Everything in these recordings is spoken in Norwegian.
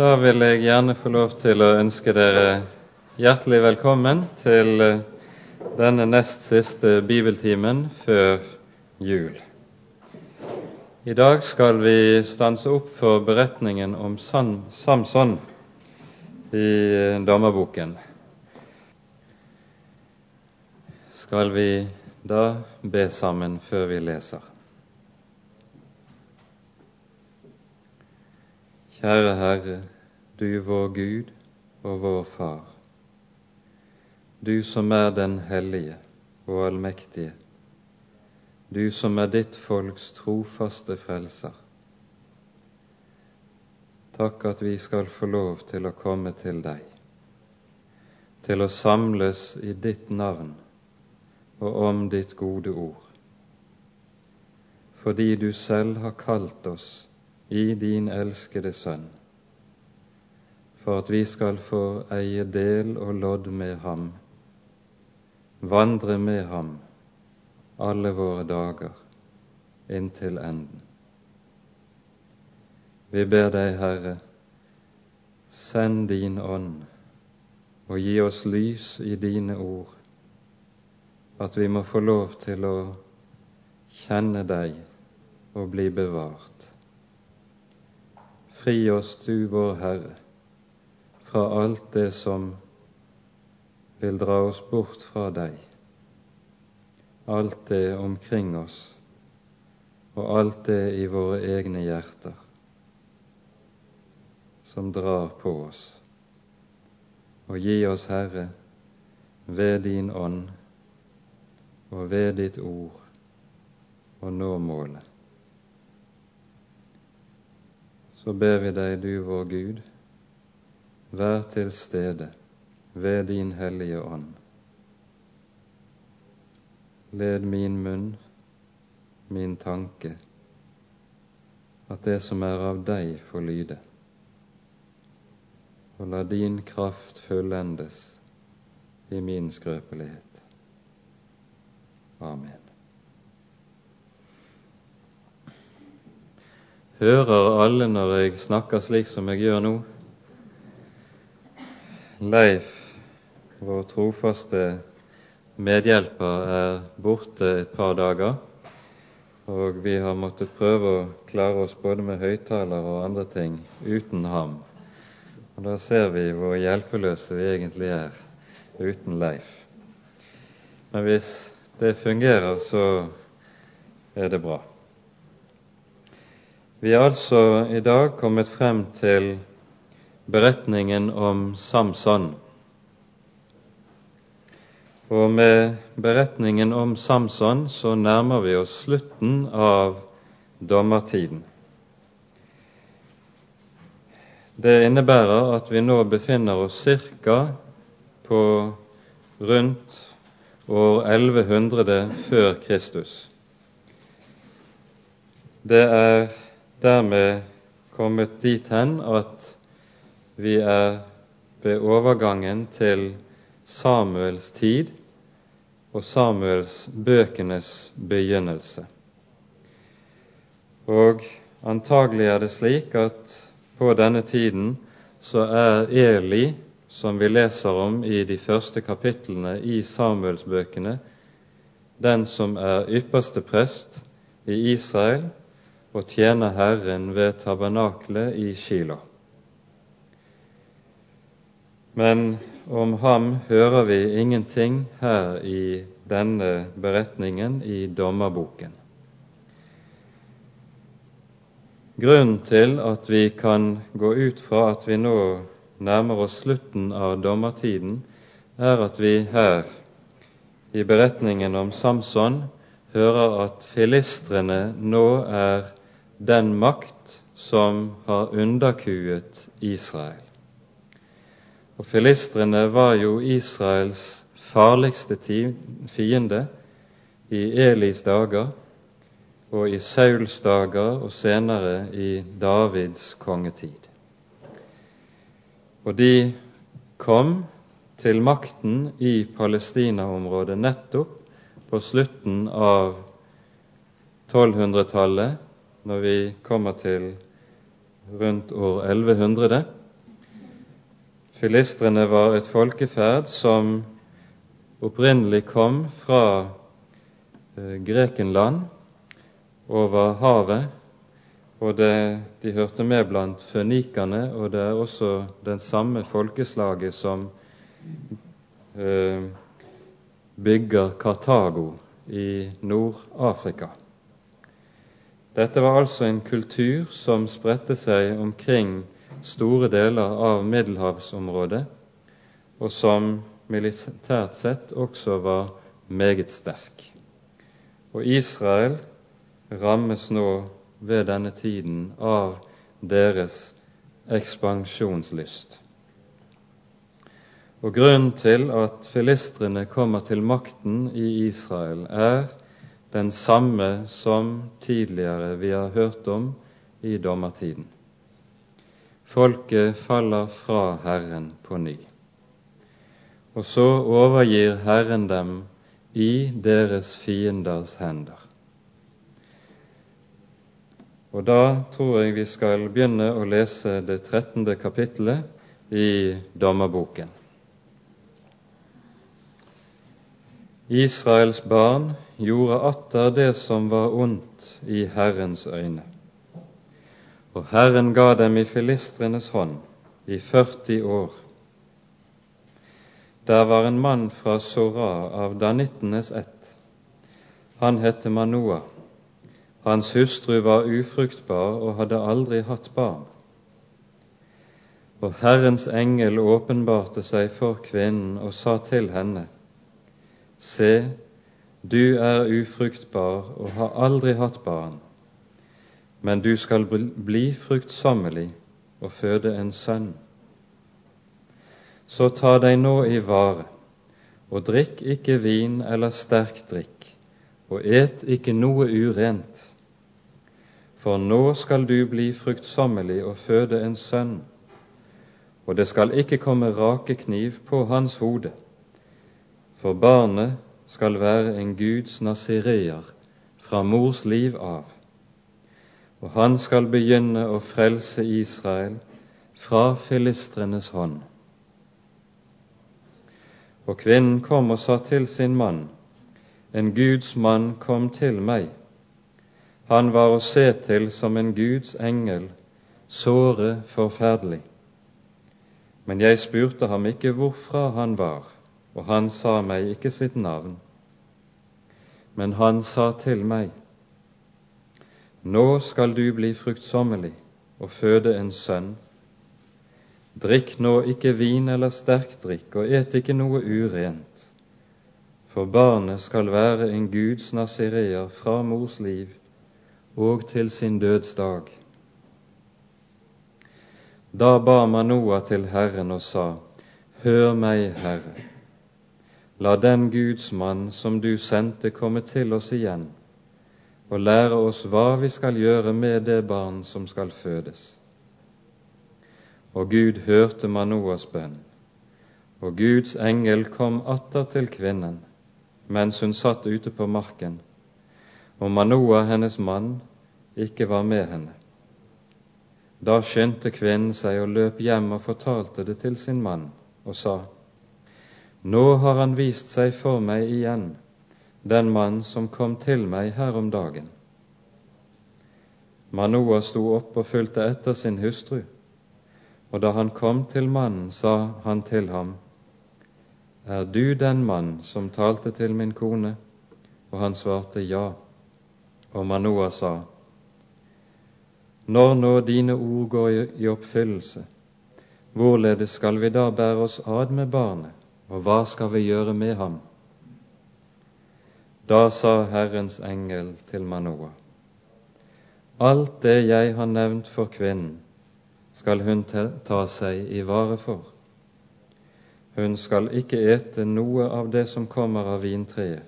Da vil jeg gjerne få lov til å ønske dere hjertelig velkommen til eh, denne nest siste bibeltimen før jul. I dag skal vi stanse opp for beretningen om Samson i eh, dommerboken. Skal vi da be sammen før vi leser? Kjære Herre, du vår Gud og vår Far, du som er den hellige og allmektige, du som er ditt folks trofaste frelser. Takk at vi skal få lov til å komme til deg, til å samles i ditt navn og om ditt gode ord, fordi du selv har kalt oss i din elskede Sønn, for at vi skal få eie del og lodd med ham, vandre med ham alle våre dager inntil enden. Vi ber deg, Herre, send din ånd og gi oss lys i dine ord, at vi må få lov til å kjenne deg og bli bevart. Fri oss, du vår Herre, fra alt det som vil dra oss bort fra deg, alt det omkring oss og alt det i våre egne hjerter som drar på oss. Og gi oss, Herre, ved din ånd og ved ditt ord å nå målet så ber vi deg, du vår Gud, vær til stede ved din hellige ånd. Led min munn, min tanke, at det som er av deg, får lyde. Og la din kraft fullendes i min skrøpelighet. Amen. Hører alle når jeg snakker slik som jeg gjør nå? Leif, vår trofaste medhjelper, er borte et par dager, og vi har måttet prøve å klare oss både med høyttaler og andre ting uten ham. Og Da ser vi hvor hjelpeløse vi egentlig er uten Leif. Men hvis det fungerer, så er det bra. Vi er altså i dag kommet frem til beretningen om Samson. Og med beretningen om Samson så nærmer vi oss slutten av dommertiden. Det innebærer at vi nå befinner oss ca. på rundt år 1100 før Kristus. Det er dermed kommet dit hen at vi er ved overgangen til Samuels tid og Samuels bøkenes begynnelse. Og antagelig er det slik at på denne tiden så er Eli, som vi leser om i de første kapitlene i Samuelsbøkene, den som er ypperste prest i Israel og tjener Herren ved tabernaklet i Shilo. Men om ham hører vi ingenting her i denne beretningen i dommerboken. Grunnen til at vi kan gå ut fra at vi nå nærmer oss slutten av dommertiden, er at vi her i beretningen om Samson hører at filistrene nå er den makt som har underkuet Israel. Og Filistrene var jo Israels farligste fiende i Elis dager og i Sauls dager og senere i Davids kongetid. Og de kom til makten i Palestina-området nettopp på slutten av 1200-tallet når vi kommer til rundt år 1100, Filistrene var et folkeferd som opprinnelig kom fra eh, Grekenland over havet, og det, de hørte med blant fønikerne, og det er også den samme folkeslaget som eh, bygger Kartago i Nord-Afrika. Dette var altså en kultur som spredte seg omkring store deler av middelhavsområdet, og som militært sett også var meget sterk. Og Israel rammes nå ved denne tiden av deres ekspansjonslyst. Og Grunnen til at filistrene kommer til makten i Israel, er den samme som tidligere vi har hørt om i dommertiden. Folket faller fra Herren på ny. Og så overgir Herren dem i deres fienders hender. Og da tror jeg vi skal begynne å lese det trettende kapittelet i Dommerboken. Israels barn gjorde atter det som var ondt i Herrens øyne. Og Herren ga dem i filistrenes hånd i 40 år. Der var en mann fra Sora av danittenes ett. Han het Manoa. Hans hustru var ufruktbar og hadde aldri hatt barn. Og Herrens engel åpenbarte seg for kvinnen og sa til henne:" Se, du er ufruktbar og har aldri hatt barn, men du skal bli fruktsommelig og føde en sønn. Så ta deg nå i vare, og drikk ikke vin eller sterk drikk, og et ikke noe urent. For nå skal du bli fruktsommelig og føde en sønn, og det skal ikke komme rake kniv på hans hode for barnet skal være en Guds nazireer fra mors liv av, og han skal begynne å frelse Israel fra filistrenes hånd. Og kvinnen kom og sa til sin mann, en Guds mann kom til meg. Han var å se til som en Guds engel, såre forferdelig. Men jeg spurte ham ikke hvorfra han var og han sa meg ikke sitt navn. Men han sa til meg, Nå skal du bli fruktsommelig og føde en sønn. Drikk nå ikke vin eller sterk drikk, og et ikke noe urent, for barnet skal være en Guds nazireer fra mors liv og til sin dødsdag. Da ba Manoa til Herren og sa, Hør meg, Herre, La den Guds mann som du sendte, komme til oss igjen og lære oss hva vi skal gjøre med det barn som skal fødes. Og Gud hørte Manoas bønn, og Guds engel kom atter til kvinnen mens hun satt ute på marken, og Manoa, hennes mann, ikke var med henne. Da skyndte kvinnen seg og løp hjem og fortalte det til sin mann, og sa:" Nå har han vist seg for meg igjen, den mann som kom til meg her om dagen. Manoa sto opp og fulgte etter sin hustru, og da han kom til mannen, sa han til ham, Er du den mann som talte til min kone? Og han svarte ja. Og Manoa sa, Når nå dine ord går i oppfyllelse, hvorledes skal vi da bære oss ad med barnet? Og hva skal vi gjøre med ham? Da sa Herrens engel til Manoa, alt det jeg har nevnt for kvinnen, skal hun ta seg i vare for. Hun skal ikke ete noe av det som kommer av vintreet,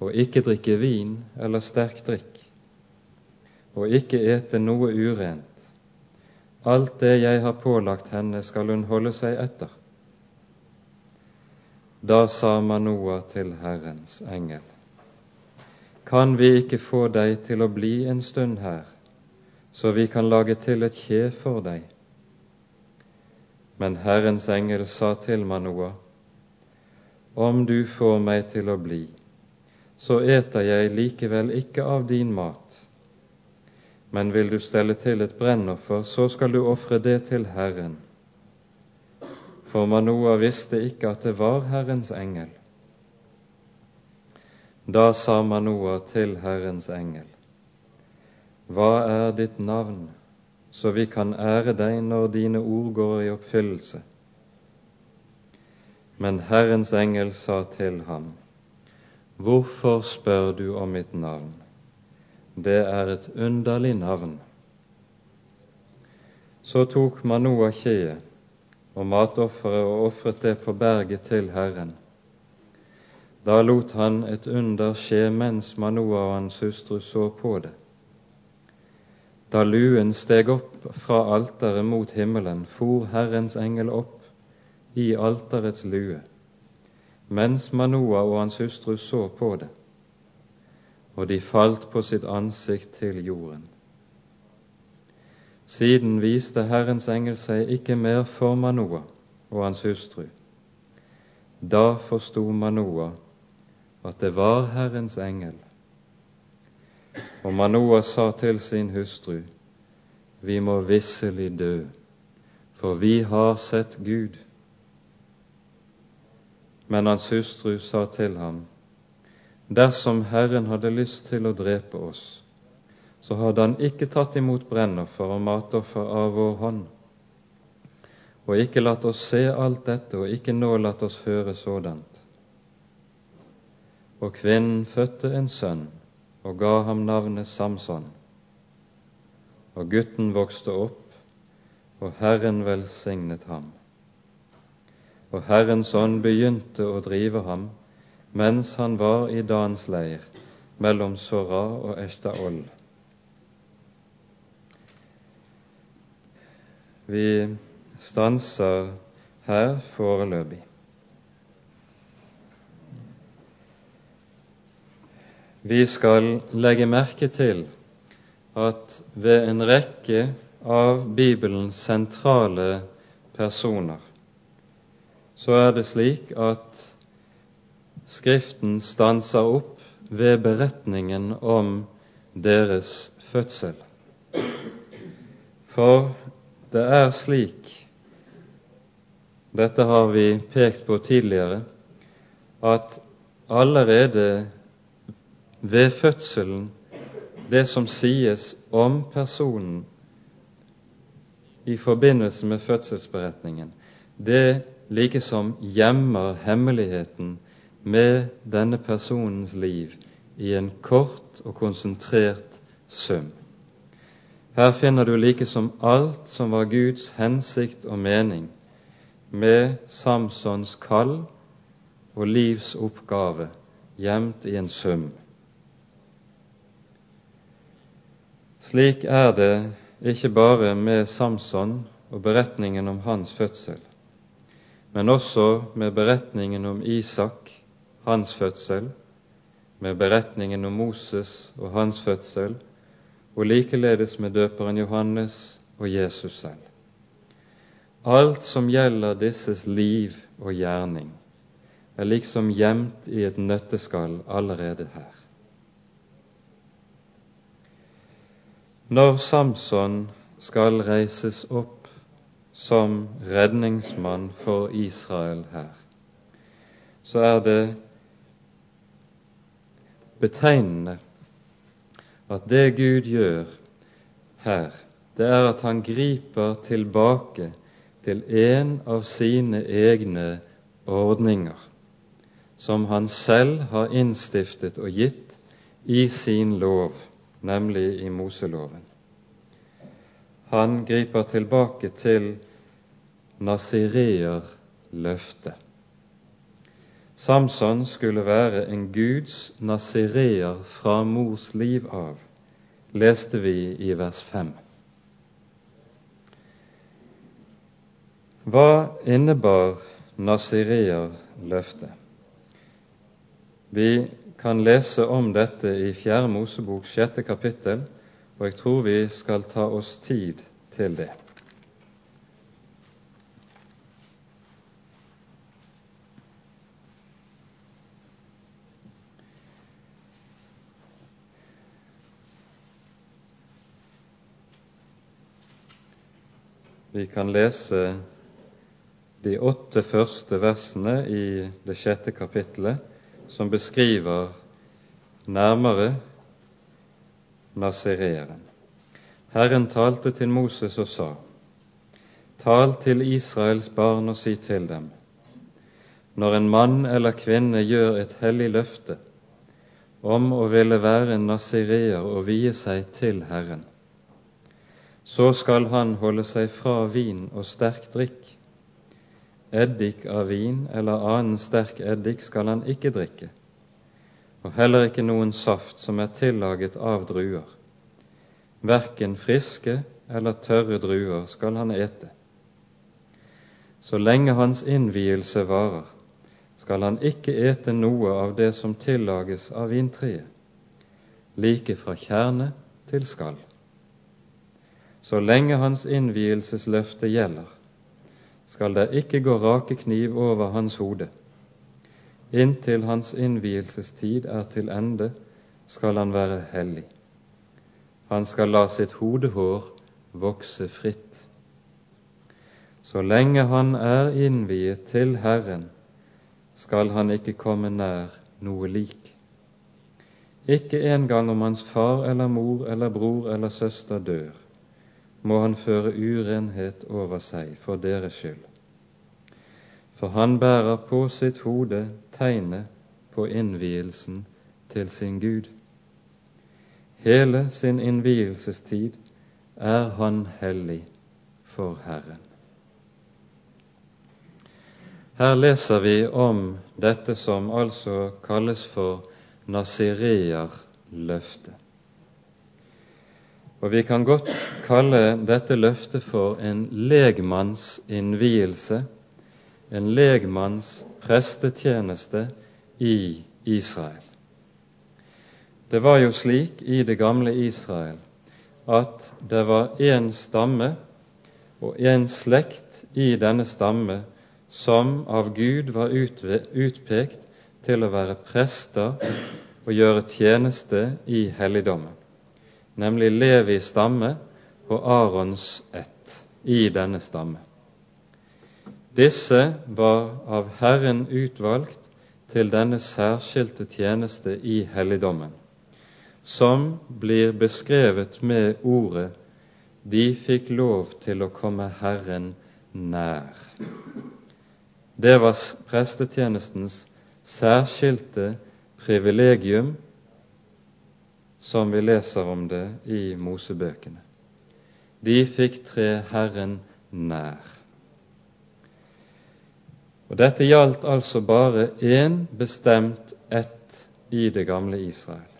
og ikke drikke vin eller sterk drikk, og ikke ete noe urent. Alt det jeg har pålagt henne, skal hun holde seg etter. Da sa Manoa til Herrens engel, kan vi ikke få deg til å bli en stund her, så vi kan lage til et kje for deg? Men Herrens engel sa til Manoa, om du får meg til å bli, så eter jeg likevel ikke av din mat. Men vil du stelle til et brennoffer, så skal du ofre det til Herren. For Manoa visste ikke at det var Herrens engel. Da sa Manoa til Herrens engel, Hva er ditt navn, så vi kan ære deg når dine ord går i oppfyllelse? Men Herrens engel sa til ham, Hvorfor spør du om mitt navn? Det er et underlig navn. Så tok Manoa kjeet og matofferet og ofret det på berget til Herren. Da lot han et under skje mens Manoa og hans hustru så på det. Da luen steg opp fra alteret mot himmelen, for Herrens engel opp i alterets lue, mens Manoa og hans hustru så på det, og de falt på sitt ansikt til jorden. Siden viste Herrens engel seg ikke mer for Manoa og hans hustru. Da forsto Manoa at det var Herrens engel. Og Manoa sa til sin hustru, Vi må visselig dø, for vi har sett Gud. Men hans hustru sa til ham, Dersom Herren hadde lyst til å drepe oss, så hadde han ikke tatt imot brennoffer og matoffer av vår hånd, og ikke latt oss se alt dette, og ikke nå latt oss høre sådant. Og kvinnen fødte en sønn og ga ham navnet Samson. Og gutten vokste opp, og Herren velsignet ham og Herrens ånd begynte å drive ham mens han var i Dans leir mellom Sora og Eshtaol. Vi stanser her foreløpig. Vi skal legge merke til at ved en rekke av Bibelens sentrale personer så er det slik at Skriften stanser opp ved beretningen om deres fødsel. For det er slik, dette har vi pekt på tidligere, at allerede ved fødselen, det som sies om personen i forbindelse med fødselsberetningen, det likesom gjemmer hemmeligheten med denne personens liv i en kort og konsentrert sum. Her finner du likesom alt som var Guds hensikt og mening med Samsons kall og livs oppgave gjemt i en sum. Slik er det ikke bare med Samson og beretningen om hans fødsel men også med beretningen om Isak, hans fødsel, med beretningen om Moses og hans fødsel, og likeledes med døperen Johannes og Jesus selv. Alt som gjelder disses liv og gjerning, er liksom gjemt i et nøtteskall allerede her. Når Samson skal reises opp som redningsmann for Israel her, så er det betegnende at det Gud gjør her, det er at han griper tilbake til en av sine egne ordninger, som han selv har innstiftet og gitt i sin lov, nemlig i Moseloven. Han griper tilbake til nasireerløftet. Samson skulle være en Guds nasireer fra mors liv av, leste vi i vers 5. Hva innebar nasireerløftet? Vi kan lese om dette i Fjerde Mosebok sjette kapittel, og jeg tror vi skal ta oss tid til det. Vi kan lese de åtte første versene i det sjette kapittelet, som beskriver nærmere nasereeren. Herren talte til Moses og sa:" Tal til Israels barn og si til dem:" Når en mann eller kvinne gjør et hellig løfte om å ville være en nazireer og vie seg til Herren, så skal han holde seg fra vin og sterk drikk. Eddik av vin eller annen sterk eddik skal han ikke drikke, og heller ikke noen saft som er tillaget av druer Verken friske eller tørre druer skal han ete. Så lenge hans innvielse varer, skal han ikke ete noe av det som tillages av vintreet, like fra kjerne til skall. Så lenge hans innvielsesløfte gjelder, skal det ikke gå rake kniv over hans hode. Inntil hans innvielsestid er til ende, skal han være hellig. Han skal la sitt hodehår vokse fritt. Så lenge han er innviet til Herren, skal han ikke komme nær noe lik. Ikke engang om hans far eller mor eller bror eller søster dør, må han føre urenhet over seg for deres skyld. For han bærer på sitt hode tegnet på innvielsen til sin Gud. Hele sin innvielsestid er han hellig for Herren. Her leser vi om dette som altså kalles for nazireerløftet. Og vi kan godt kalle dette løftet for en legmannsinnvielse, en legmanns prestetjeneste i Israel. Det var jo slik i det gamle Israel at det var én stamme og én slekt i denne stamme som av Gud var utpekt til å være prester og gjøre tjeneste i helligdommen, nemlig Levi stamme og Arons ett i denne stamme. Disse var av Herren utvalgt til denne særskilte tjeneste i helligdommen som blir beskrevet med ordet 'de fikk lov til å komme Herren nær'. Det var prestetjenestens særskilte privilegium, som vi leser om det i Mosebøkene. De fikk tre Herren nær. Og Dette gjaldt altså bare én bestemt ett i det gamle Israel.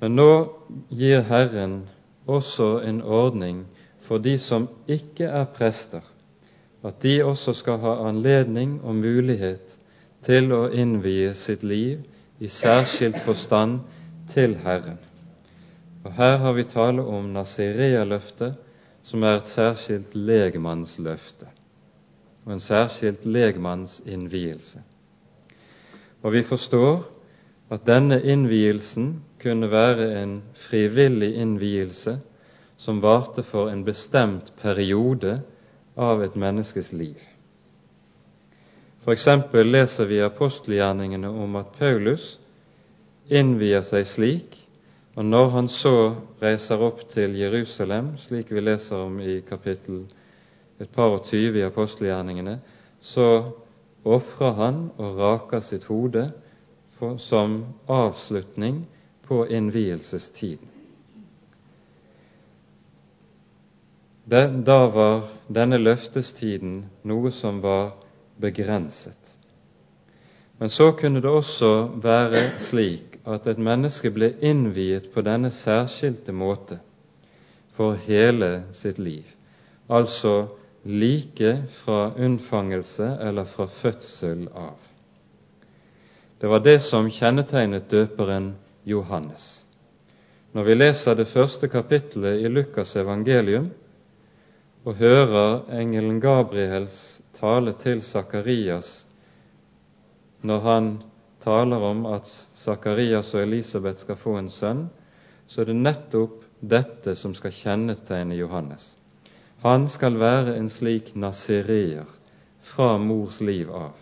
Men nå gir Herren også en ordning for de som ikke er prester, at de også skal ha anledning og mulighet til å innvie sitt liv i særskilt forstand til Herren. Og Her har vi tale om Nasiria-løftet som er et særskilt legmannsløfte og en særskilt legmannsinnvielse. Og vi forstår at denne innvielsen kunne være en frivillig innvielse som varte for en bestemt periode av et menneskes liv. F.eks. leser vi i apostelgjerningene om at Paulus innvier seg slik, og når han så reiser opp til Jerusalem, slik vi leser om i kapittel et par og tyve i apostelgjerningene, så ofrer han og raker sitt hode for, som avslutning på innvielsestiden. Da var denne løftestiden noe som var begrenset. Men så kunne det også være slik at et menneske ble innviet på denne særskilte måte for hele sitt liv, altså like fra unnfangelse eller fra fødsel av. Det var det som kjennetegnet døperen Johannes. Når vi leser det første kapittelet i Lukas' evangelium og hører engelen Gabriels tale til Sakarias når han taler om at Sakarias og Elisabeth skal få en sønn, så er det nettopp dette som skal kjennetegne Johannes. han skal være en slik nazireer fra mors liv av,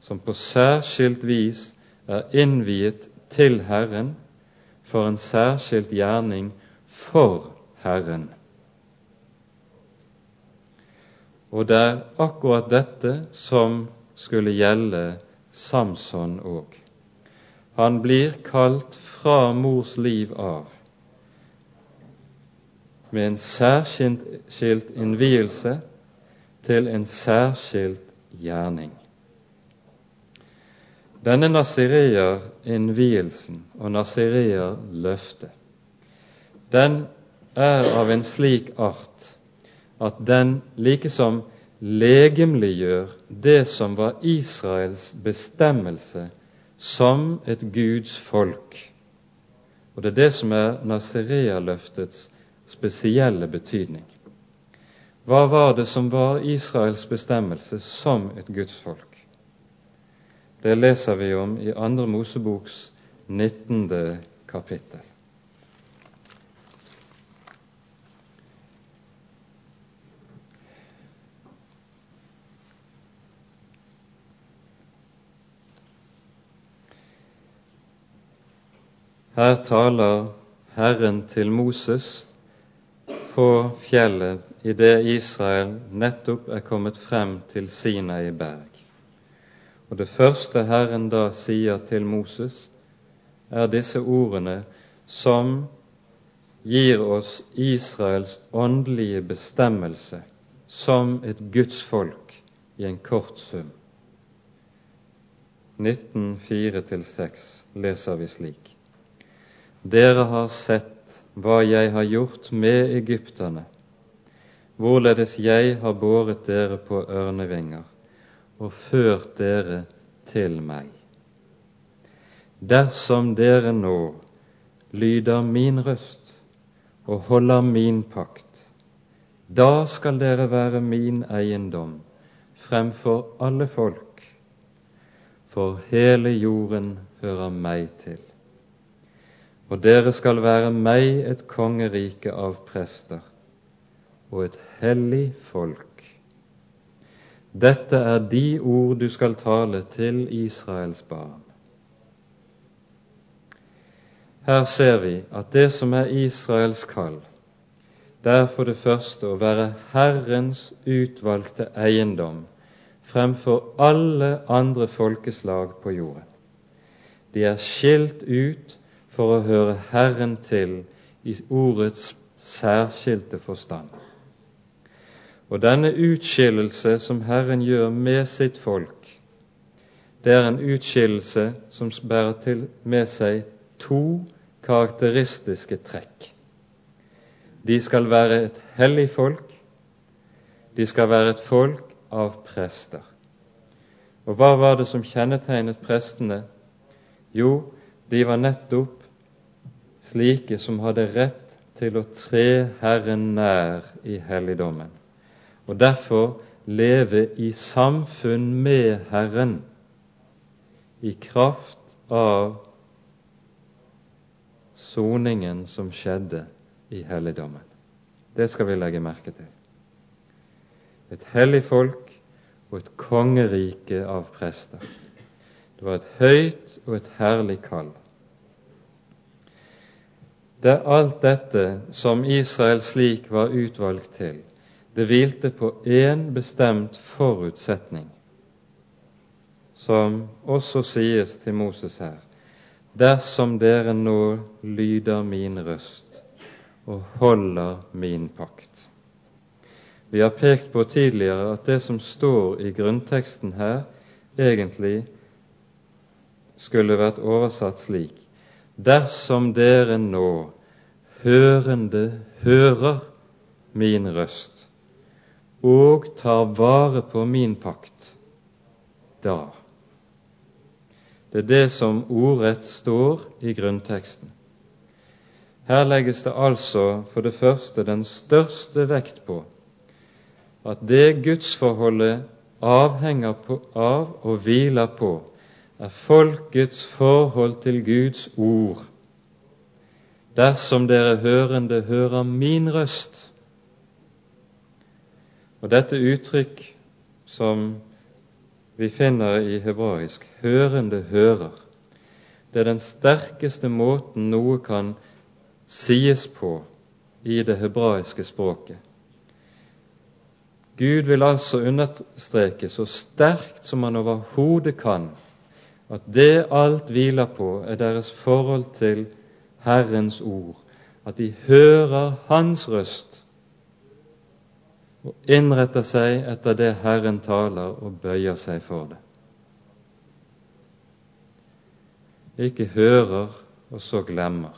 som på særskilt vis er innviet til Herren for en særskilt gjerning for Herren. Og det er akkurat dette som skulle gjelde Samson òg. Han blir kalt fra mors liv av med en særskilt innvielse til en særskilt gjerning. Denne nasireer-innvielsen og nasireer-løftet, den er av en slik art at den likesom legemliggjør det som var Israels bestemmelse som et Guds folk. Og det er det som er nazireerløftets spesielle betydning. Hva var det som var Israels bestemmelse som et Guds folk? Det leser vi om i Andre Moseboks 19. kapittel. Her taler Herren til Moses på fjellet idet Israel nettopp er kommet frem til Sinai berg. Og Det første Herren da sier til Moses, er disse ordene som gir oss Israels åndelige bestemmelse som et Guds folk i en kort sum. 19.4-6 leser vi slik.: Dere har sett hva jeg har gjort med egypterne, hvorledes jeg har båret dere på ørnevinger og ført dere til meg. Dersom dere nå lyder min røst og holder min pakt, da skal dere være min eiendom fremfor alle folk, for hele jorden hører meg til og dere skal være meg et kongerike av prester og et hellig folk. Dette er de ord du skal tale til Israels barn. Her ser vi at det som er Israels kall, det er for det første å være Herrens utvalgte eiendom fremfor alle andre folkeslag på jorden. De er skilt ut for å høre Herren til i ordets særskilte forstand. Og denne utskillelse som Herren gjør med sitt folk, det er en utskillelse som bærer til med seg to karakteristiske trekk. De skal være et hellig folk, de skal være et folk av prester. Og hva var det som kjennetegnet prestene? Jo, de var nettopp slike som hadde rett til å tre Herren nær i helligdommen, og derfor leve i samfunn med Herren i kraft av soningen som skjedde i helligdommen. Det skal vi legge merke til. Et hellig folk og et kongerike av prester. Det var et høyt og et herlig kall. Det er alt dette som Israel slik var utvalgt til. Det hvilte på én bestemt forutsetning, som også sies til Moses her. Dersom dere nå lyder min røst og holder min pakt. Vi har pekt på tidligere at det som står i grunnteksten her, egentlig skulle vært oversatt slik dersom dere nå hørende hører min røst og tar vare på min pakt, da Det er det som ordrett står i grunnteksten. Her legges det altså for det første den største vekt på at det gudsforholdet avhenger på, av og hviler på, er folkets forhold til Guds ord. Dersom dere hørende hører min røst Og dette uttrykk som vi finner i hebraisk, 'hørende hører', det er den sterkeste måten noe kan sies på i det hebraiske språket. Gud vil altså understreke så sterkt som han overhodet kan, at det alt hviler på, er deres forhold til Herrens ord, at de hører Hans røst og innretter seg etter det Herren taler, og bøyer seg for det. Ikke hører og så glemmer.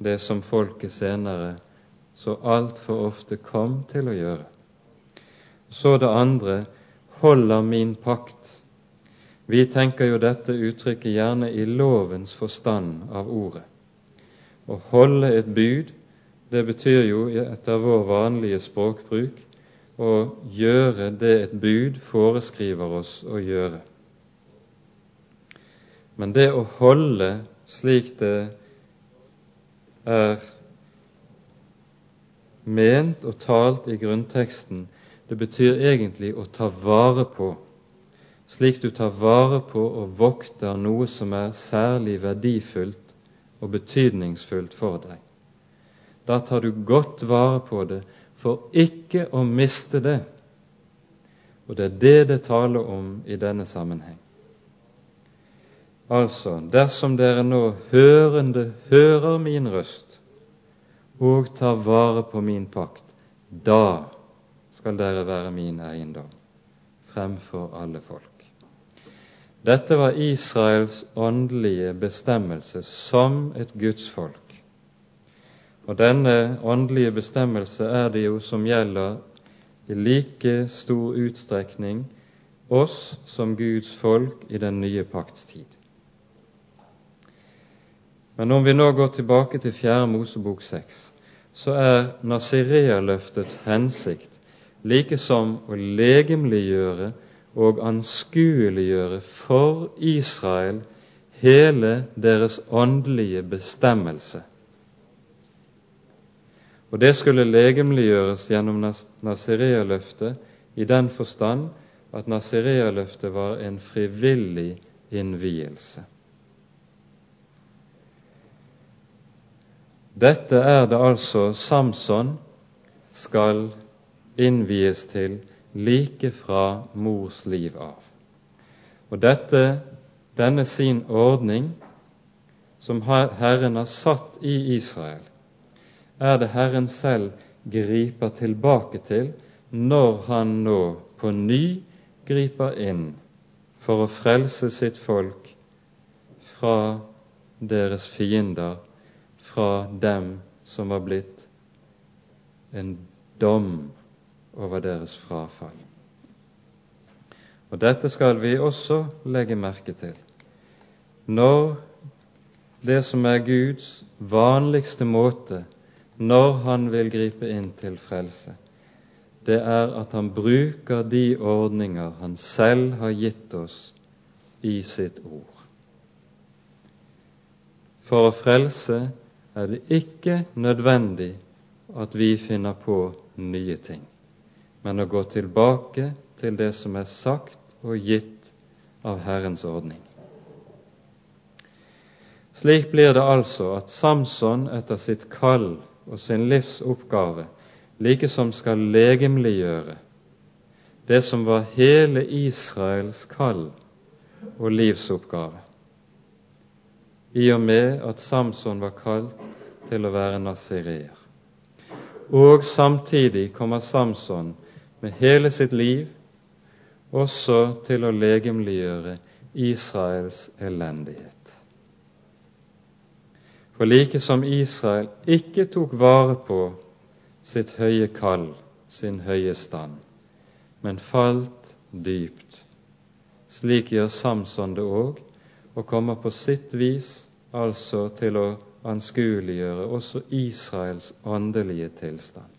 Det som folket senere så altfor ofte kom til å gjøre. Så det andre holder min pakt. Vi tenker jo dette uttrykket gjerne i lovens forstand av ordet. Å holde et bud, det betyr jo etter vår vanlige språkbruk å gjøre det et bud foreskriver oss å gjøre. Men det å holde slik det er ment og talt i grunnteksten, det betyr egentlig å ta vare på, slik du tar vare på og vokter noe som er særlig verdifullt og betydningsfullt for deg. Da tar du godt vare på det for ikke å miste det. Og det er det det taler om i denne sammenheng. Altså, dersom dere nå hørende hører min røst, og tar vare på min pakt, da skal dere være min eiendom fremfor alle folk. Dette var Israels åndelige bestemmelse som et gudsfolk. Og denne åndelige bestemmelse er det jo som gjelder i like stor utstrekning oss som Guds folk i den nye pakts tid. Men om vi nå går tilbake til 4. Mosebok 6, så er Nazirealøftets hensikt like som å legemliggjøre og anskueliggjøre for Israel hele deres åndelige bestemmelse. Og det skulle legemliggjøres gjennom Nazirealøftet i den forstand at Nazirealøftet var en frivillig innvielse. Dette er det altså Samson skal innvies til like fra mors liv av. Og dette, denne sin ordning, som Herren har satt i Israel, er det Herren selv griper tilbake til når Han nå på ny griper inn for å frelse sitt folk fra deres fiender fra dem som var blitt en dom over deres frafall. Og Dette skal vi også legge merke til. Når det som er Guds vanligste måte når Han vil gripe inn til frelse, det er at Han bruker de ordninger Han selv har gitt oss i sitt ord. For å frelse er det ikke nødvendig at vi finner på nye ting, men å gå tilbake til det som er sagt og gitt av Herrens ordning. Slik blir det altså at Samson etter sitt kall og sin livsoppgave likesom skal legemliggjøre det som var hele Israels kall og livsoppgave i og med at Samson var kalt til å være nazireer. Og samtidig kommer Samson med hele sitt liv også til å legemliggjøre Israels elendighet. For like som Israel ikke tok vare på sitt høye kall, sin høye stand, men falt dypt, slik gjør Samson det òg, og kommer på sitt vis altså til å anskueliggjøre også Israels åndelige tilstand.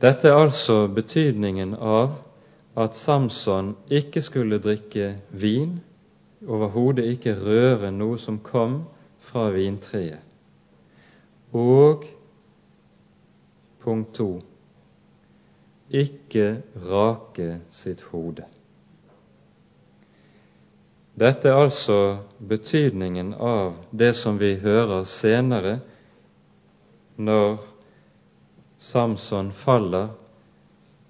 Dette er altså betydningen av at Samson ikke skulle drikke vin, overhodet ikke røre noe som kom fra vintreet, og punkt to ikke rake sitt hode. Dette er altså betydningen av det som vi hører senere når Samson faller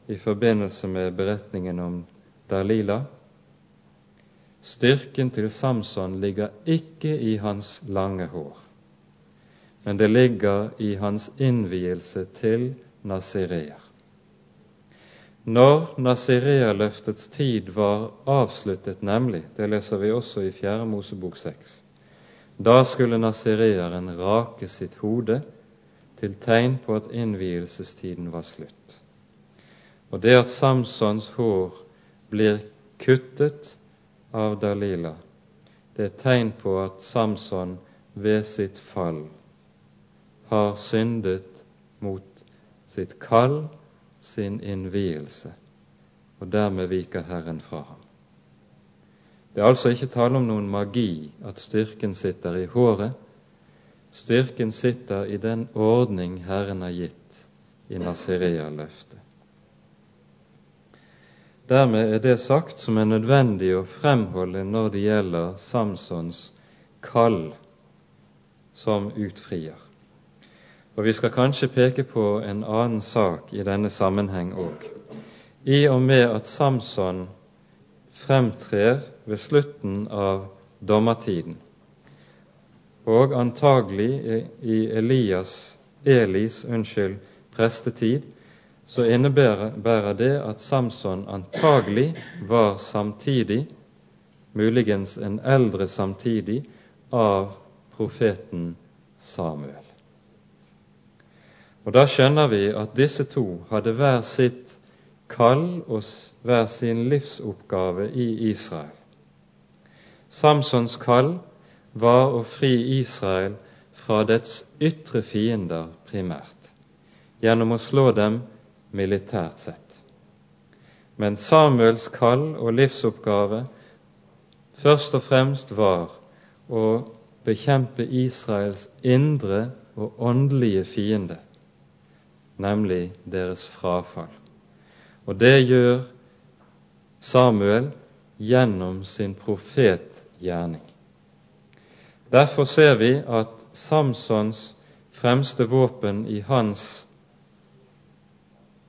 i forbindelse med beretningen om Dalila. Styrken til Samson ligger ikke i hans lange hår, men det ligger i hans innvielse til Nasireer. Når Nazirea-løftets tid var avsluttet, nemlig, det leser vi også i 4. Mosebok 6, da skulle nasireeren rake sitt hode til tegn på at innvielsestiden var slutt. Og det at Samsons hår blir kuttet av Dalila, det er tegn på at Samson ved sitt fall har syndet mot sitt kall sin innvielse, og dermed viker Herren fra ham. Det er altså ikke tale om noen magi at styrken sitter i håret. Styrken sitter i den ordning Herren har gitt i Nazirea-løftet. Dermed er det sagt som er nødvendig å fremholde når det gjelder Samsons kall som utfrier. Og vi skal kanskje peke på en annen sak i denne sammenheng òg. I og med at Samson fremtrer ved slutten av dommertiden, og antagelig i Elias, Elis unnskyld, prestetid, så innebærer det at Samson antagelig var samtidig, muligens en eldre samtidig, av profeten Samuel. Og Da skjønner vi at disse to hadde hver sitt kall og hver sin livsoppgave i Israel. Samsons kall var å fri Israel fra dets ytre fiender primært, gjennom å slå dem militært sett. Men Samuels kall og livsoppgave først og fremst var å bekjempe Israels indre og åndelige fiende, nemlig deres frafall. Og det gjør Samuel gjennom sin profetgjerning. Derfor ser vi at Samsons fremste våpen i hans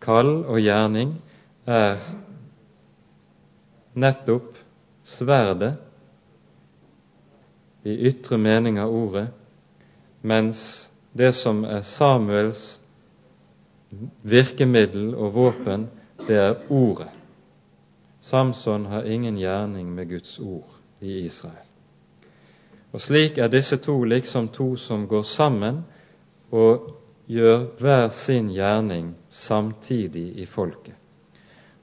kall og gjerning er nettopp sverdet i ytre mening av ordet, mens det som er Samuels virkemiddel og våpen, det er Ordet. Samson har ingen gjerning med Guds ord i Israel. Og Slik er disse to liksom to som går sammen og gjør hver sin gjerning samtidig i folket.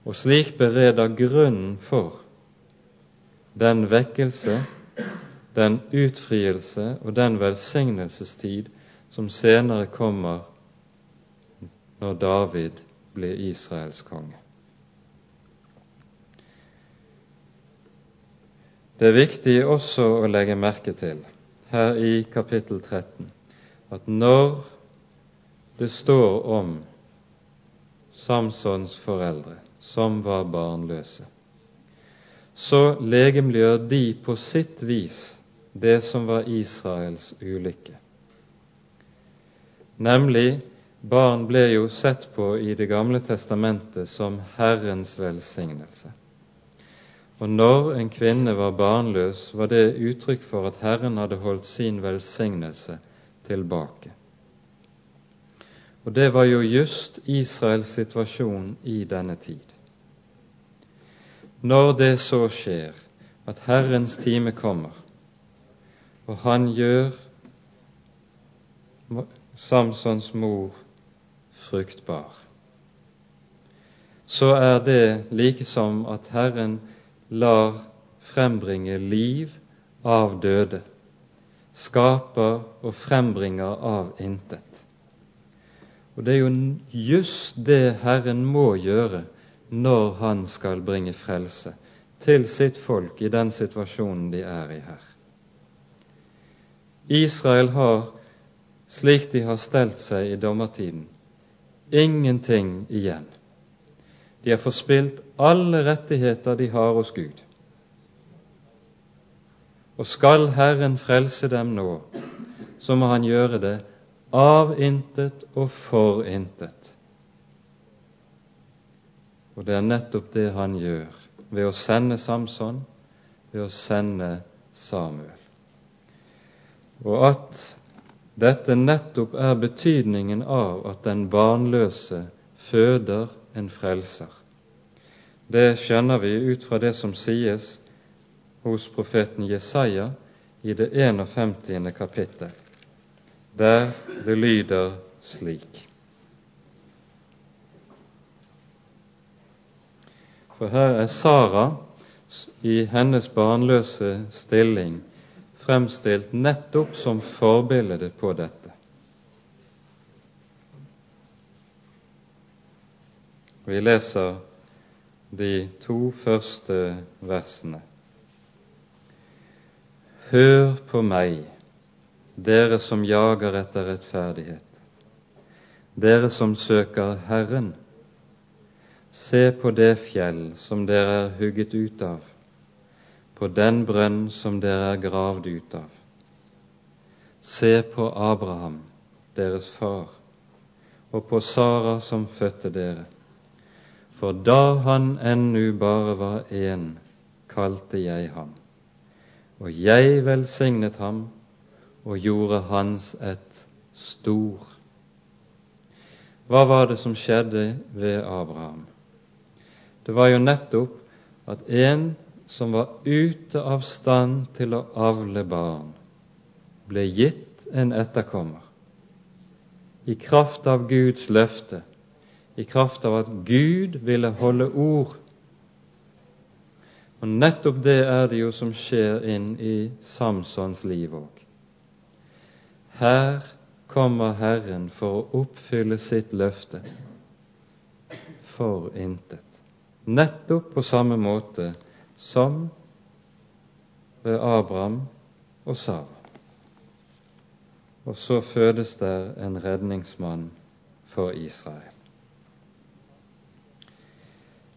Og slik bereder grunnen for den vekkelse, den utfrielse og den velsignelsestid som senere kommer når David blir Israels konge. Det er viktig også å legge merke til her i kapittel 13 at når det står om Samsons foreldre, som var barnløse, så legemliggjør de på sitt vis det som var Israels ulykke, nemlig Barn ble jo sett på i Det gamle testamentet som Herrens velsignelse. Og når en kvinne var barnløs, var det uttrykk for at Herren hadde holdt sin velsignelse tilbake. Og det var jo just Israels situasjon i denne tid. Når det så skjer at Herrens time kommer, og han gjør Samsons mor fruktbar, så er det like som at Herren lar frembringe liv av døde, skaper og frembringer av intet. Og det er jo just det Herren må gjøre når Han skal bringe frelse til sitt folk i den situasjonen de er i her. Israel har, slik de har stelt seg i dommertiden, ingenting igjen. De har forspilt alle rettigheter de har hos Gud. Og skal Herren frelse dem nå, så må Han gjøre det av intet og for intet. Og det er nettopp det Han gjør ved å sende Samson, ved å sende Samuel. Og at dette nettopp er betydningen av at den barnløse føder en frelser. Det skjønner vi ut fra det som sies hos profeten Jesaja i det 51. kapittel, der det lyder slik. For her er Sara i hennes barnløse stilling fremstilt nettopp som forbilde på dette. Vi leser de to første versene. Hør på meg, dere som jager etter rettferdighet, dere som søker Herren. Se på det fjell som dere er hugget ut av, på den brønn som dere er gravd ut av. Se på Abraham, deres far, og på Sara som fødte dere. For da han ennu bare var én, kalte jeg ham og jeg velsignet ham og gjorde hans et stor. Hva var det som skjedde ved Abraham? Det var jo nettopp at en som var ute av stand til å avle barn, ble gitt en etterkommer. I kraft av Guds løfte, i kraft av at Gud ville holde ord og nettopp det er det jo som skjer inn i Samsons liv òg. Her kommer Herren for å oppfylle sitt løfte for intet. Nettopp på samme måte som ved Abraham og Sara. Og så fødes der en redningsmann for Israel.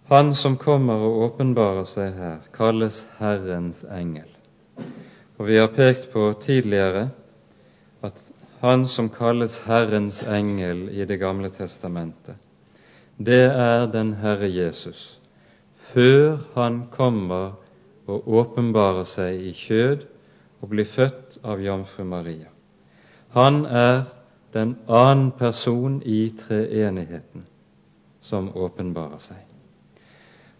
Han som kommer og åpenbarer seg her, kalles Herrens engel. Og Vi har pekt på tidligere at han som kalles Herrens engel i Det gamle testamentet, det er den Herre Jesus, før han kommer og åpenbarer seg i kjød og blir født av jomfru Maria. Han er den annen person i treenigheten som åpenbarer seg.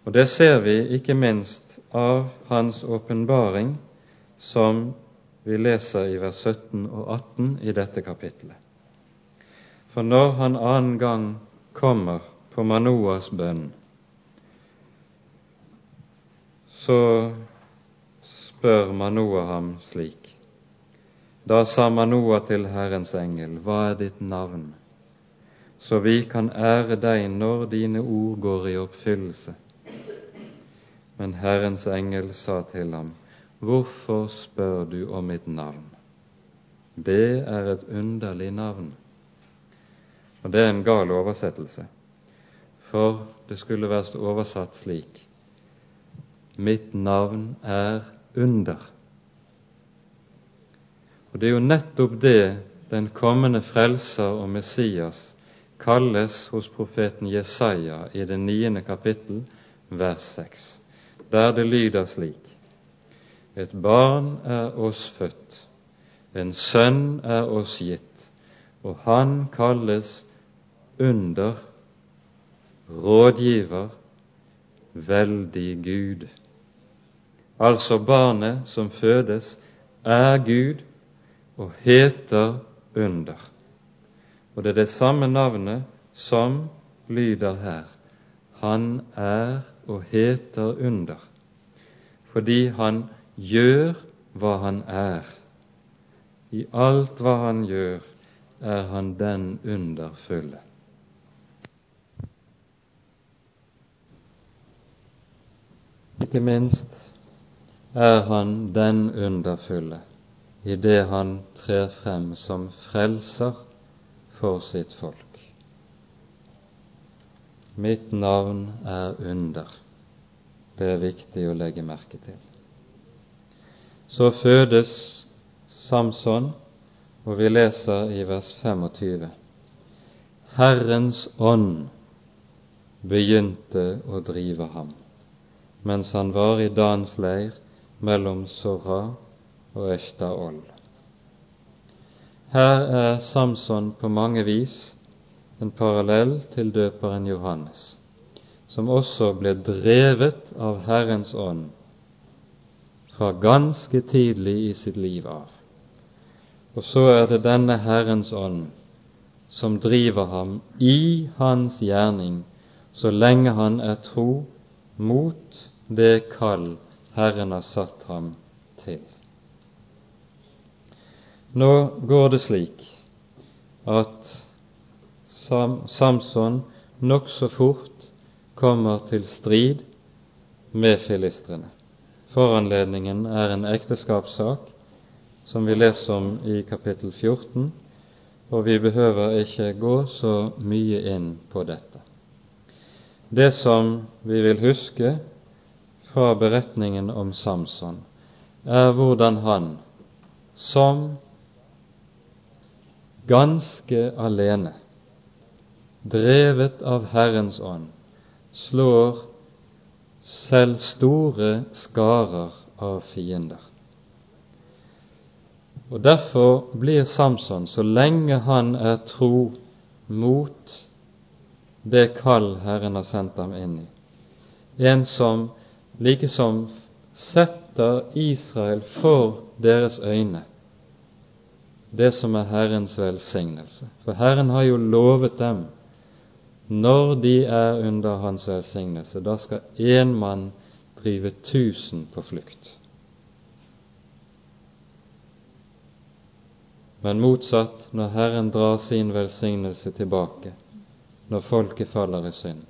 Og Det ser vi ikke minst av hans åpenbaring, som vi leser i vers 17 og 18 i dette kapittelet. For når han annen gang kommer på Manoas bønn, så spør Manoa ham slik. Da sa Manoa til Herrens engel, Hva er ditt navn? Så vi kan ære deg når dine ord går i oppfyllelse. Men Herrens engel sa til ham, Hvorfor spør du om mitt navn? Det er et underlig navn. Og det er en gal oversettelse, for det skulle vært oversatt slik Mitt navn er under. Og det er jo nettopp det den kommende frelser og Messias kalles hos profeten Jesaja i det niende kapittel, vers seks der det lyder slik Et barn er oss født, en sønn er oss gitt, og han kalles under, rådgiver, veldig Gud. Altså barnet som fødes, er Gud og heter under. Og det er det samme navnet som lyder her. Han er og heter under, fordi han gjør hva han er. I alt hva han gjør, er han den underfulle. Ikke minst er han den underfulle i det han trer frem som frelser for sitt folk. Mitt navn er under. Det er viktig å legge merke til. Så fødes Samson, og vi leser i vers 25. Herrens ånd begynte å drive ham mens han var i Dans leir mellom Sorra og Eshtaol. Her er Samson på mange vis en parallell til døperen Johannes, som også ble drevet av Herrens ånd fra ganske tidlig i sitt liv av. Og så er det denne Herrens ånd som driver ham i hans gjerning så lenge han er tro mot det kall Herren har satt ham til. Nå går det slik at Samson nokså fort kommer til strid med filistrene. Foranledningen er en ekteskapssak som vi leser om i kapittel 14, og vi behøver ikke gå så mye inn på dette. Det som vi vil huske fra beretningen om Samson, er hvordan han som ganske alene, drevet av Herrens ånd, slår selv store skarer av fiender. Og Derfor blir Samson, så lenge han er tro mot det kall Herren har sendt ham inn i, en som likesom setter Israel for deres øyne det som er Herrens velsignelse. For Herren har jo lovet dem når de er under Hans velsignelse, da skal én mann drive tusen på flukt. Men motsatt, når Herren drar sin velsignelse tilbake, når folket faller i synd,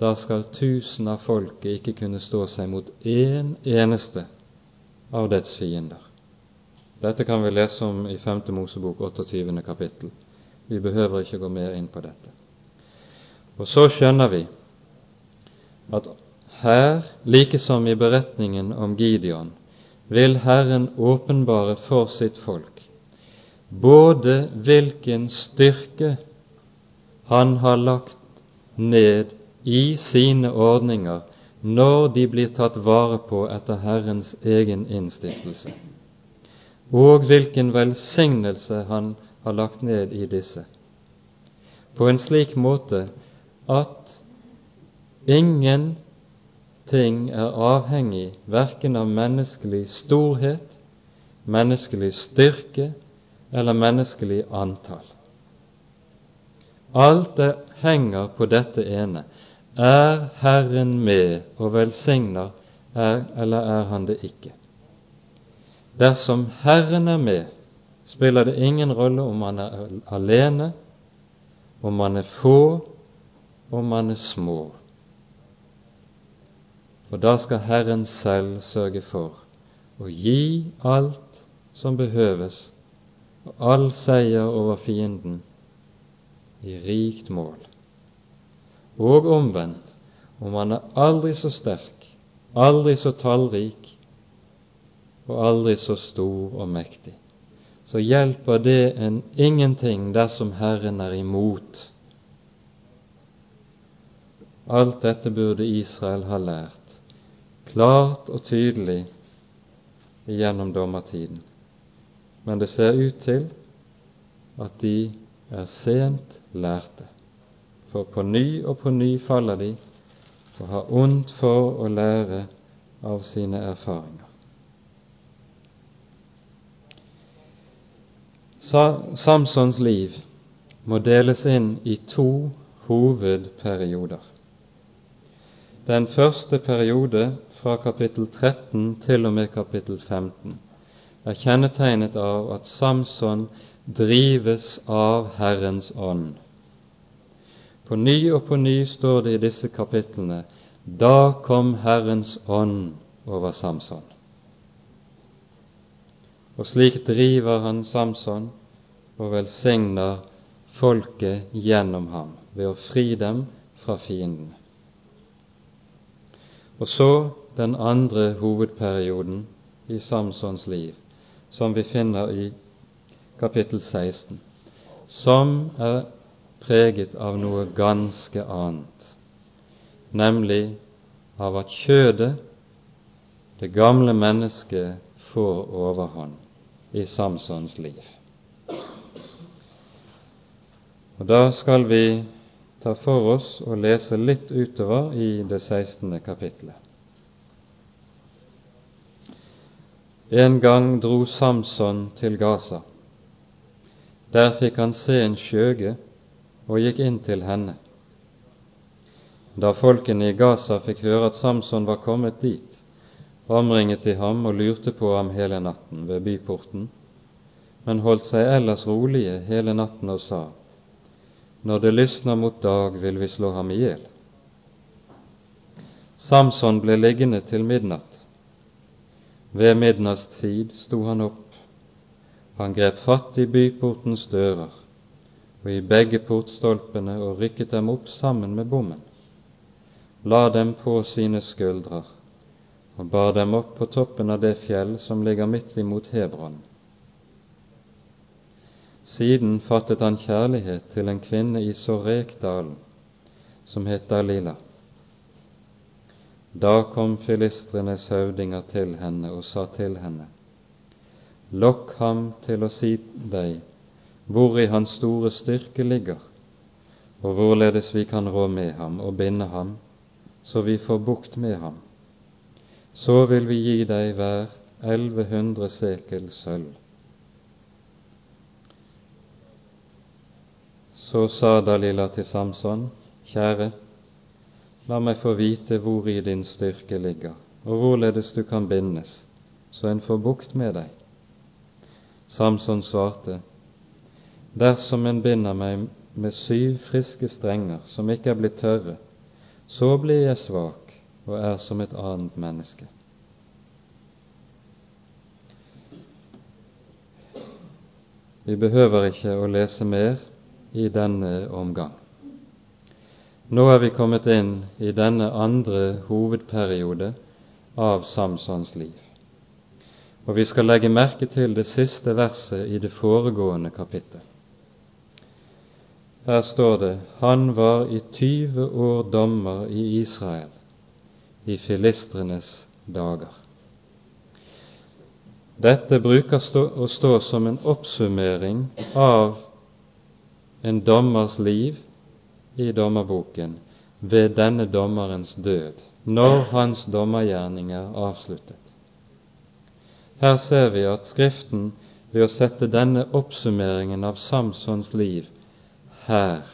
da skal tusen av folket ikke kunne stå seg mot én eneste av dets fiender. Dette kan vi lese om i 5. Mosebok 28. kapittel. Vi behøver ikke gå mer inn på dette. Og så skjønner vi at her, like som i beretningen om Gideon, vil Herren åpenbare for sitt folk både hvilken styrke Han har lagt ned i sine ordninger når de blir tatt vare på etter Herrens egen innstiftelse og hvilken velsignelse Han har lagt ned i disse, på en slik måte at ingenting er avhengig verken av menneskelig storhet, menneskelig styrke eller menneskelig antall. Alt det henger på dette ene. Er Herren med og velsigner, er, eller er Han det ikke? Dersom Herren er med, spiller det ingen rolle om man er alene, om man er få, om man er små. For da skal Herren selv sørge for å gi alt som behøves, og all seier over fienden i rikt mål. Og omvendt, om man er aldri så sterk, aldri så tallrik, og aldri så stor og mektig, så hjelper det en ingenting dersom Herren er imot. Alt dette burde Israel ha lært, klart og tydelig gjennom dommertiden. Men det ser ut til at de er sent lærte, for på ny og på ny faller de og har ondt for å lære av sine erfaringer. Samsons liv må deles inn i to hovedperioder. Den første periode, fra kapittel 13 til og med kapittel 15, er kjennetegnet av at Samson drives av Herrens ånd. På ny og på ny står det i disse kapitlene da kom Herrens ånd over Samson. Og slik driver han Samson og velsigner folket gjennom ham ved å fri dem fra fiendene. Og så den andre hovedperioden i Samsons liv, som vi finner i kapittel 16, som er preget av noe ganske annet, nemlig av at kjødet, det gamle mennesket, får overhånd i Samsons liv. Og Da skal vi ta for oss og lese litt utover i det 16. kapittelet. En gang dro Samson til Gaza. Der fikk han se en skjøge og gikk inn til henne. Da folkene i Gaza fikk høre at Samson var kommet dit, omringet de ham og lurte på ham hele natten ved byporten, men holdt seg ellers rolige hele natten og sa:" Når det lysner mot dag, vil vi slå ham i hjel. Samson ble liggende til midnatt. Ved midnattstid sto han opp. Han grep fatt i byportens dører og i begge portstolpene og rykket dem opp sammen med bommen, la dem på sine skuldrer og bar dem opp på toppen av det fjell som ligger midt imot Hebron siden fattet han kjærlighet til en kvinne i Sorekdalen som het Dalila. Da kom filistrenes høvdinger til henne og sa til henne:" Lokk ham til å si deg hvor i hans store styrke ligger, og hvorledes vi kan rå med ham og binde ham, så vi får bukt med ham. Så vil vi gi deg hver elleve hundre sekel sølv. Så sa Dalila til Samson, Kjære, la meg få vite hvor i din styrke ligger, og hvorledes du kan bindes, så en får bukt med deg. Samson svarte, Dersom en binder meg med syv friske strenger som ikke er blitt tørre, så blir jeg svak og er som et annet menneske. Vi behøver ikke å lese mer i denne omgang. Nå er vi kommet inn i denne andre hovedperiode av Samsons liv. Og vi skal legge merke til det siste verset i det foregående kapittel. Her står det han var i tyve år dommer i Israel i filistrenes dager. Dette bruker å stå som en oppsummering av en dommers liv i dommerboken ved denne dommerens død, når hans dommergjerning er avsluttet. Her ser vi at Skriften ved å sette denne oppsummeringen av Samsons liv her,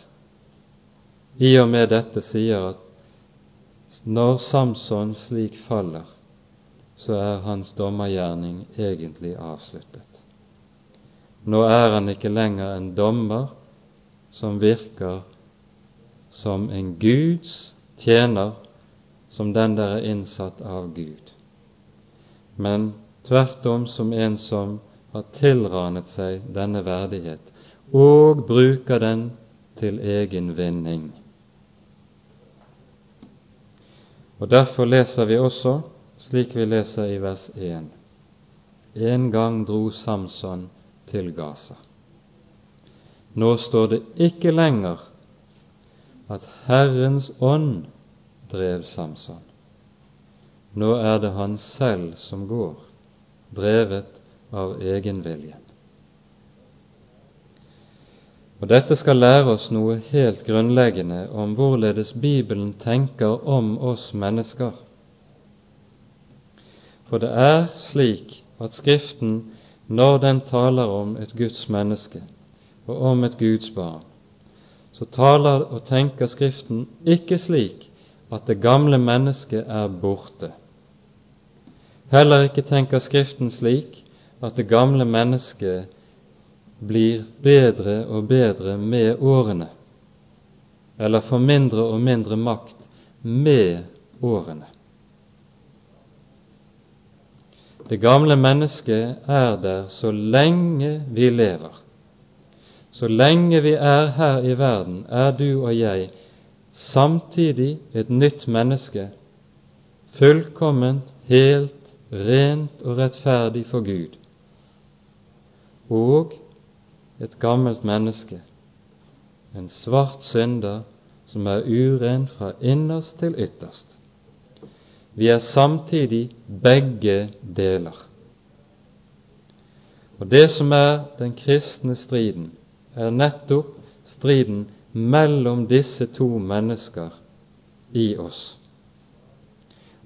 i og med dette sier at når Samson slik faller, så er hans dommergjerning egentlig avsluttet. Nå er han ikke lenger en dommer som virker som en Guds tjener, som den der er innsatt av Gud, men tvert om som en som har tilranet seg denne verdighet og bruker den til egen vinning. Og Derfor leser vi også slik vi leser i vers 1. En gang dro Samson til Gaza. Nå står det ikke lenger at Herrens ånd drev Samson. Nå er det han selv som går, drevet av egenviljen. Og Dette skal lære oss noe helt grunnleggende om hvorledes Bibelen tenker om oss mennesker. For det er slik at Skriften, når den taler om et Guds menneske, og om et Guds barn, så taler og tenker Skriften ikke slik at det gamle mennesket er borte. Heller ikke tenker Skriften slik at det gamle mennesket blir bedre og bedre med årene, eller får mindre og mindre makt med årene. Det gamle mennesket er der så lenge vi lever. Så lenge vi er her i verden, er du og jeg samtidig et nytt menneske, fullkomment, helt, rent og rettferdig for Gud, og et gammelt menneske, en svart synder som er uren fra innerst til ytterst. Vi er samtidig begge deler. Og Det som er den kristne striden, er nettopp striden mellom disse to mennesker i oss.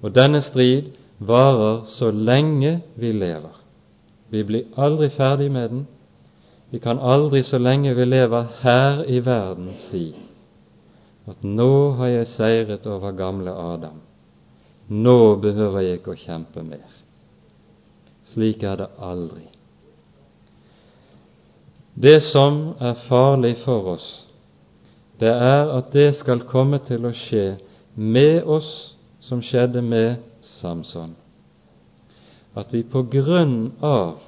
Og denne strid varer så lenge vi lever. Vi blir aldri ferdig med den. Vi kan aldri så lenge vi lever her i verden, si at nå har jeg seiret over gamle Adam. Nå behøver jeg ikke å kjempe mer. Slik er det aldri. Det som er farlig for oss, det er at det skal komme til å skje med oss som skjedde med Samson. At vi på grunn av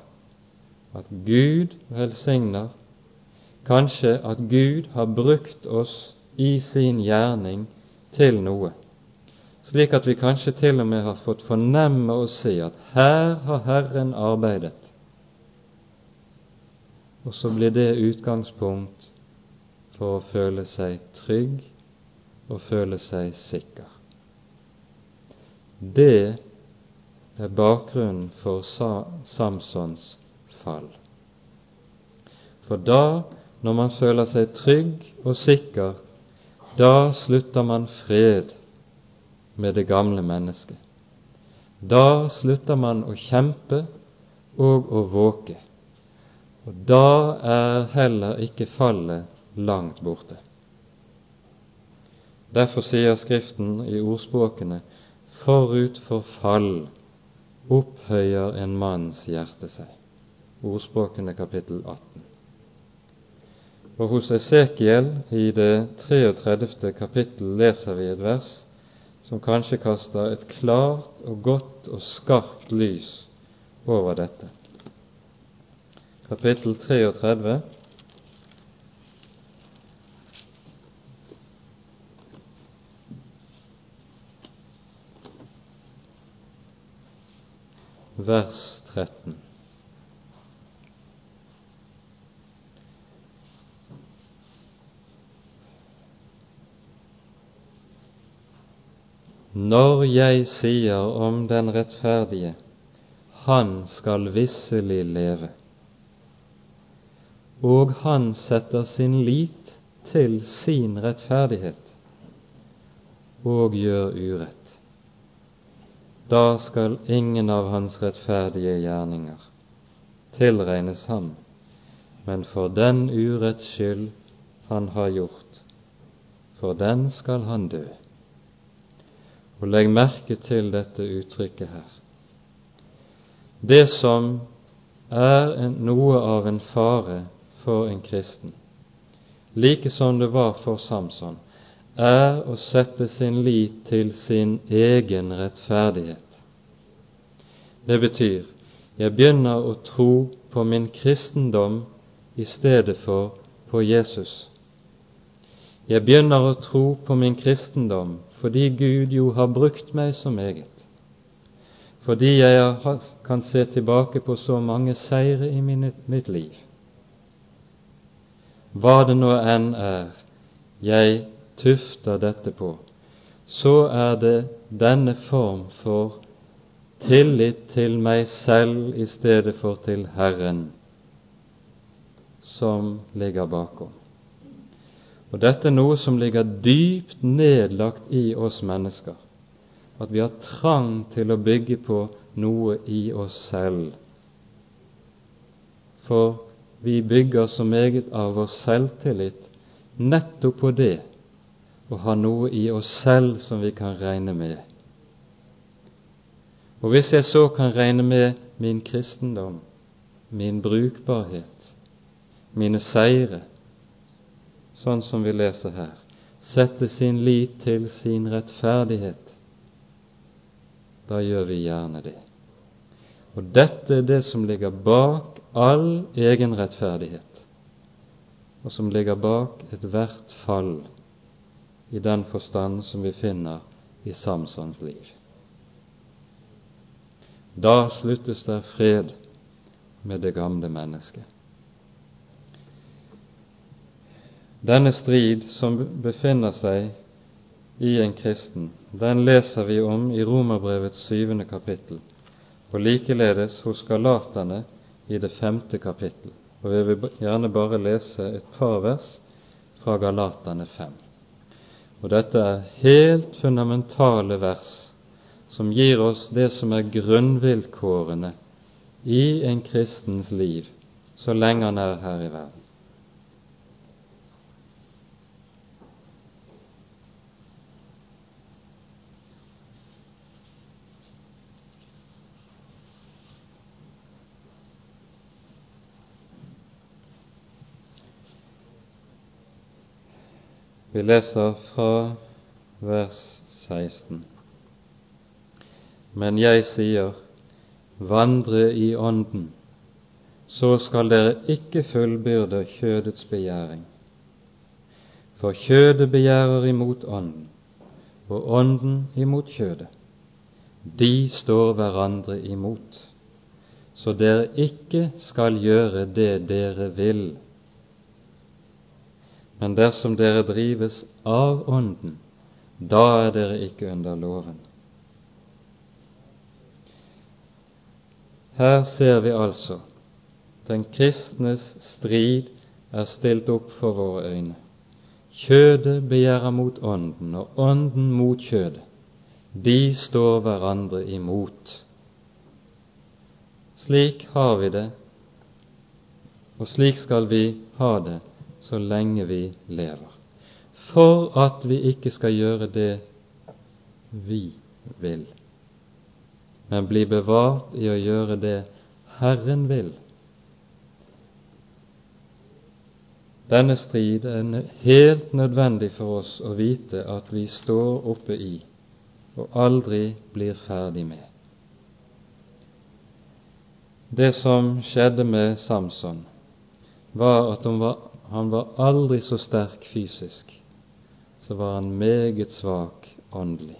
at Gud velsigner, kanskje at Gud har brukt oss i sin gjerning til noe, slik at vi kanskje til og med har fått fornemme og se at her har Herren arbeidet. Og så blir det utgangspunkt for å føle seg trygg og føle seg sikker. Det er bakgrunnen for Samsons fall. For da, når man føler seg trygg og sikker, da slutter man fred med det gamle mennesket. Da slutter man å kjempe og å våke, og da er heller ikke fallet langt borte. Derfor sier Skriften i ordspråkene forut for fall opphøyer en manns hjerte seg. Ordspråkene kapittel 18. Og hos Esekiel i det 33. kapittel leser vi et vers som kanskje kaster et klart og godt og skarpt lys over dette. Kapittel 33. Vers 13. Når jeg sier om den rettferdige, han skal visselig leve, og han setter sin lit til sin rettferdighet og gjør urett, da skal ingen av hans rettferdige gjerninger tilregnes ham, men for den uretts skyld han har gjort, for den skal han dø. Og legg merke til dette uttrykket her. Det som er noe av en fare for en kristen, like som det var for Samson, er å sette sin lit til sin egen rettferdighet. Det betyr jeg begynner å tro på min kristendom i stedet for på Jesus. Jeg begynner å tro på min kristendom fordi Gud jo har brukt meg så meget, fordi jeg kan se tilbake på så mange seire i mitt liv. Hva det nå enn er jeg tufter dette på, så er det denne form for tillit til meg selv i stedet for til Herren som ligger bakom. Og dette er noe som ligger dypt nedlagt i oss mennesker, at vi har trang til å bygge på noe i oss selv. For vi bygger så meget av vår selvtillit nettopp på det å ha noe i oss selv som vi kan regne med. Og hvis jeg så kan regne med min kristendom, min brukbarhet, mine seire, sånn som vi leser her, sette sin lit til sin rettferdighet, da gjør vi gjerne det. Og dette er det som ligger bak all egenrettferdighet, og som ligger bak ethvert fall i den forstand som vi finner i Samsons liv. Da sluttes det fred med det gamle mennesket. Denne strid som befinner seg i en kristen, den leser vi om i Romerbrevets syvende kapittel, og likeledes hos galaterne i det femte kapittel. Og Jeg vil gjerne bare lese et par vers fra Galaterne 5. Og dette er helt fundamentale vers som gir oss det som er grunnvilkårene i en kristens liv så lenge han er her i verden. Vi leser fra vers 16. Men jeg sier, vandre i Ånden, så skal dere ikke fullbyrde kjødets begjæring. For kjødet begjærer imot Ånden, og Ånden imot kjødet. De står hverandre imot, så dere ikke skal gjøre det dere vil men dersom dere drives av Ånden, da er dere ikke under loven. Her ser vi altså den kristnes strid er stilt opp for våre øyne. Kjødet begjærer mot Ånden, og Ånden mot kjødet. De står hverandre imot. Slik har vi det, og slik skal vi ha det så lenge vi lever, for at vi ikke skal gjøre det vi vil, men bli bevart i å gjøre det Herren vil. Denne strid er helt nødvendig for oss å vite at vi står oppe i og aldri blir ferdig med. Det som skjedde med Samson, var at han var han var aldri så sterk fysisk, så var han meget svak åndelig.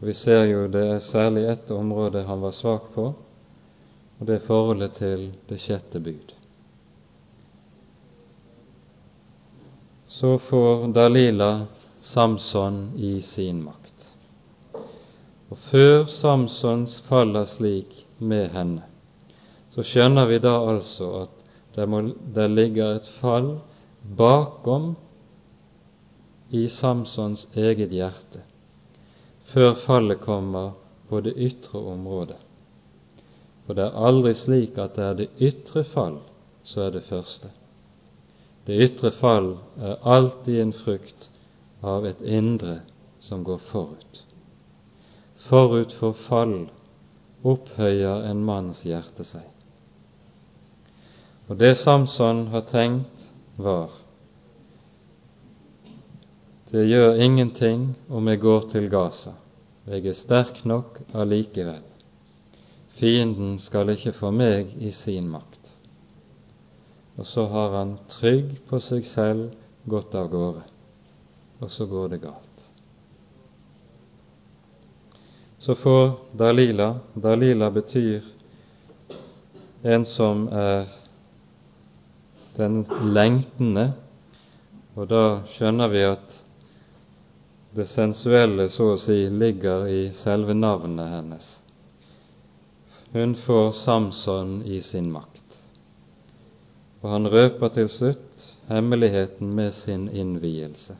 Og Vi ser jo det er særlig ett område han var svak på, og det er forholdet til det sjette bud. Så får Dalila Samson i sin makt. Og før Samsons faller slik med henne, så skjønner vi da altså at det, må, der ligger et fall bakom i Samsons eget hjerte før fallet kommer på det ytre området. For det er aldri slik at det er det ytre fall så er det første. Det ytre fall er alltid en frukt av et indre som går forut. Forut for fall opphøyer en manns hjerte seg. Og det Samson har tenkt, var det gjør ingenting om jeg går til Gaza, jeg er sterk nok allikevel. Fienden skal ikke få meg i sin makt. Og så har han trygg på seg selv gått av gårde, og så går det galt. Så får Dalila Dalila betyr en som er den lengtende, og da skjønner vi at det sensuelle så å si ligger i selve navnet hennes. Hun får Samson i sin makt, og han røper til slutt hemmeligheten med sin innvielse.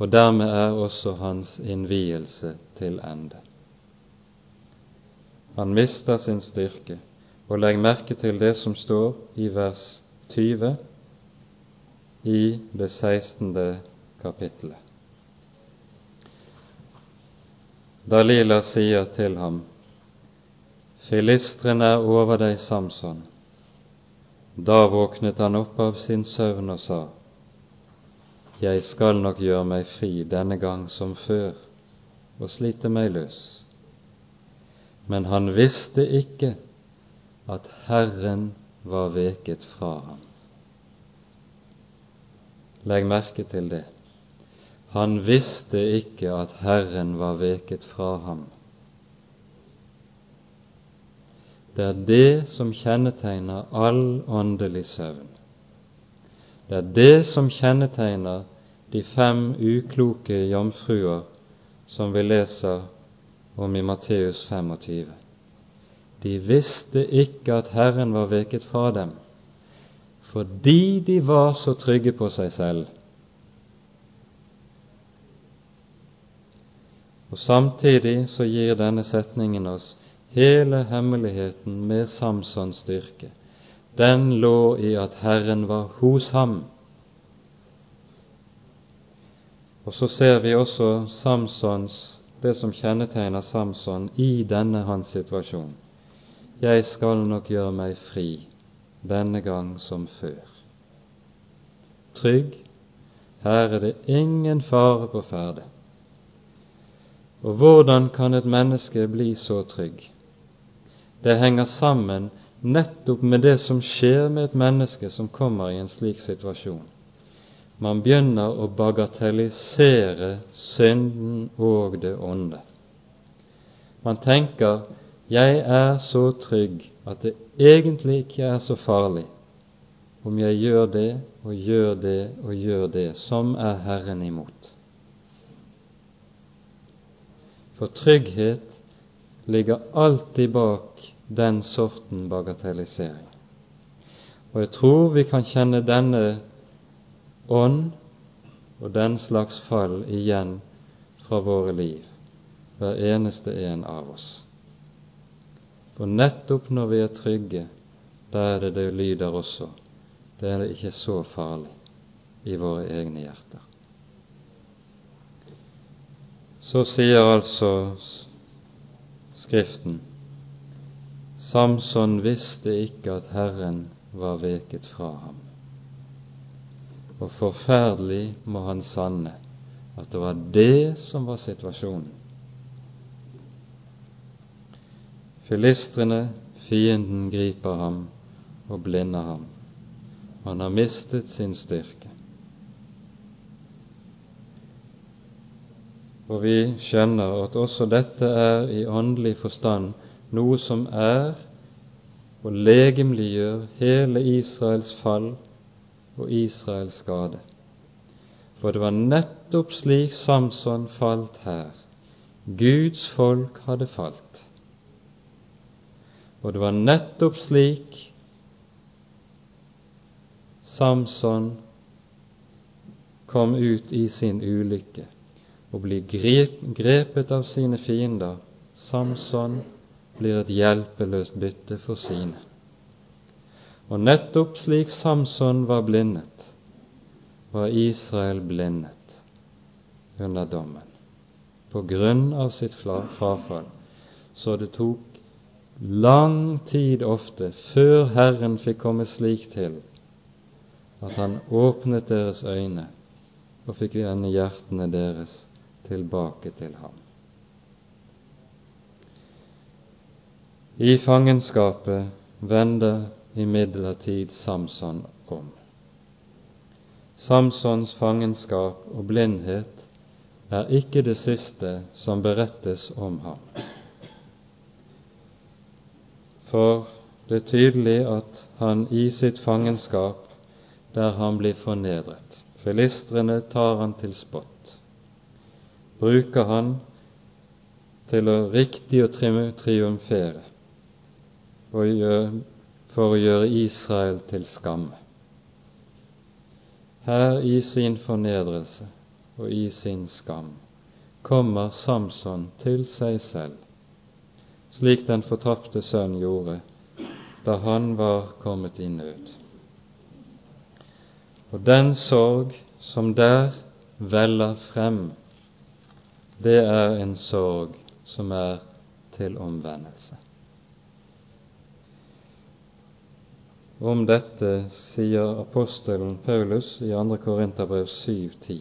Og dermed er også hans innvielse til ende. Han mister sin styrke, og legg merke til det som står i vers 20 i det 16. kapittelet. Dalila sier til ham, Filistrene er over deg, Samson. Da våknet han opp av sin søvn og sa, Jeg skal nok gjøre meg fri denne gang som før og slite meg løs. Men han visste ikke at Herren var veket fra ham. Legg merke til det. Han visste ikke at Herren var veket fra ham. Det er det som kjennetegner all åndelig søvn. Det er det som kjennetegner de fem ukloke jomfruer som vi leser om i Matteus 25. De visste ikke at Herren var veket fra dem, fordi de var så trygge på seg selv. Og Samtidig så gir denne setningen oss hele hemmeligheten med Samsons styrke. Den lå i at Herren var hos ham. Og så ser vi også Samsons, det som kjennetegner Samson i denne hans situasjon. Jeg skal nok gjøre meg fri, denne gang som før. Trygg, her er det ingen fare på ferde. Og hvordan kan et menneske bli så trygg? Det henger sammen nettopp med det som skjer med et menneske som kommer i en slik situasjon. Man begynner å bagatellisere synden og det onde. Man tenker 'jeg er så trygg at det egentlig ikke er så farlig om jeg gjør det og gjør det og gjør det som er Herren imot'. For trygghet ligger alltid bak den sorten bagatellisering. Og jeg tror vi kan kjenne denne ånd og den slags fall igjen fra våre liv, hver eneste en av oss. For nettopp når vi er trygge, da er det det lyder også. Det er ikke så farlig i våre egne hjerter. Så sier altså Skriften Samson visste ikke at Herren var veket fra ham. Og forferdelig må han sanne at det var det som var situasjonen. Filistrene, fienden, griper ham og blinder ham. Han har mistet sin styrke. Og vi skjønner at også dette er i åndelig forstand noe som er og legemliggjør hele Israels fall og Israels skade. For det var nettopp slik Samson falt her. Guds folk hadde falt. Og det var nettopp slik Samson kom ut i sin ulykke og blir grepet av sine fiender. Samson blir et hjelpeløst bytte for sine. Og nettopp slik Samson var blindet, var Israel blindet under dommen på grunn av sitt frafall, så det tok lang tid ofte før Herren fikk komme slik til at Han åpnet deres øyne og fikk vende hjertene deres tilbake til ham. I fangenskapet vender imidlertid Samson om. Samsons fangenskap og blindhet er ikke det siste som berettes om ham. For det er tydelig at han i sitt fangenskap, der han blir fornedret. Filistrene tar han til spott, bruker han til å riktig å triumfere for å gjøre Israel til skamme. Her i sin fornedrelse og i sin skam kommer Samson til seg selv slik den fortapte sønn gjorde da han var kommet i nød. Og den sorg som der veller frem, det er en sorg som er til omvendelse. Om dette sier apostelen Paulus i 2. Korinterbrev 7,10.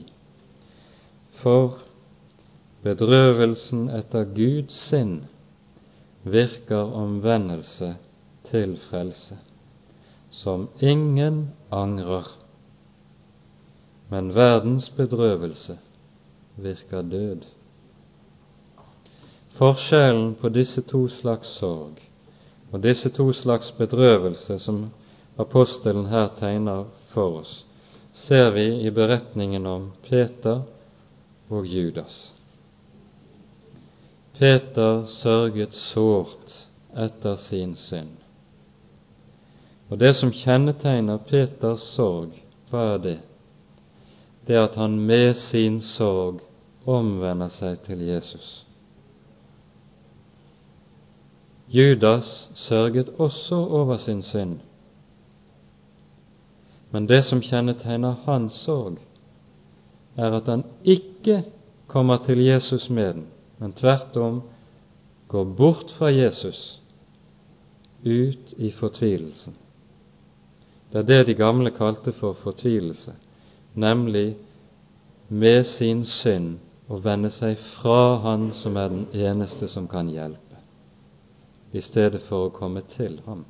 For bedrøvelsen etter Guds sinn virker omvendelse til frelse, som ingen angrer. Men verdens bedrøvelse virker død. Forskjellen på disse to slags sorg og disse to slags bedrøvelse som apostelen her tegner for oss, ser vi i beretningen om Peter og Judas. Peter sørget sårt etter sin synd. Og det som kjennetegner Peters sorg, hva er det? Det er at han med sin sorg omvender seg til Jesus. Judas sørget også over sin synd, men det som kjennetegner hans sorg, er at han ikke kommer til Jesus med den, men tvert om går bort fra Jesus ut i fortvilelsen. Det er det de gamle kalte for fortvilelse, nemlig med sin synd å vende seg fra Han som er den eneste som kan hjelpe, i stedet for å komme til ham.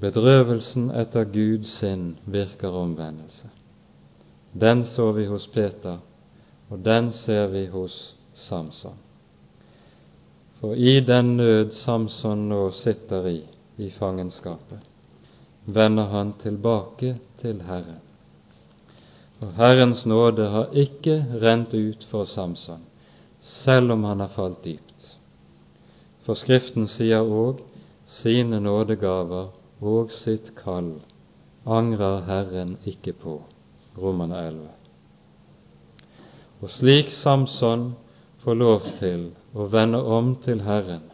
Bedrøvelsen etter Guds sinn virker omvendelse. Den så vi hos Peter, og den ser vi hos Samson. For i den nød Samson nå sitter i, i fangenskapet, vender han tilbake til Herren. Og Herrens nåde har ikke rent ut for Samson, selv om han har falt dypt. For Skriften sier òg sine nådegaver og sitt kall angrer Herren ikke på. Romerne 11. Og slik Samson får lov til å vende om til Herren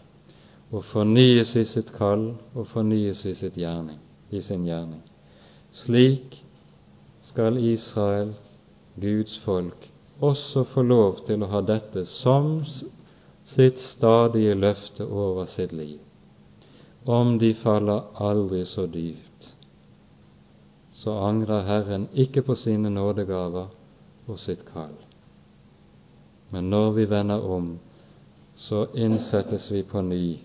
og fornyes i sitt kall og fornyes i, gjerning, i sin gjerning, slik skal Israel, Guds folk, også få lov til å ha dette som sitt stadige løfte over sitt liv, om de faller aldri så dypt. Så angrer Herren ikke på sine nådegaver og sitt kall. Men når vi vender om, så innsettes vi på ny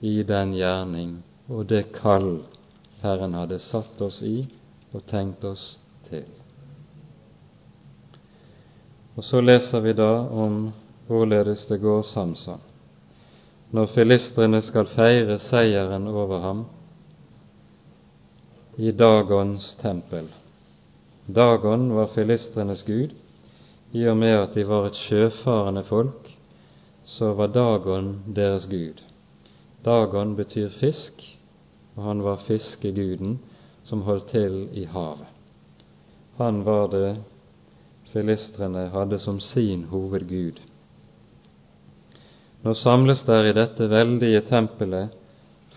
i den gjerning og det kall Herren hadde satt oss i og tenkt oss til. Og så leser vi da om hvorledes det går Samson når filistrene skal feire seieren over ham i Dagons tempel. Dagon var filistrenes gud, i og med at de var et sjøfarende folk, så var Dagon deres gud. Dagon betyr fisk, og han var fiskeguden som holdt til i havet. Han var det filistrene hadde som sin hovedgud. Nå samles der i dette veldige tempelet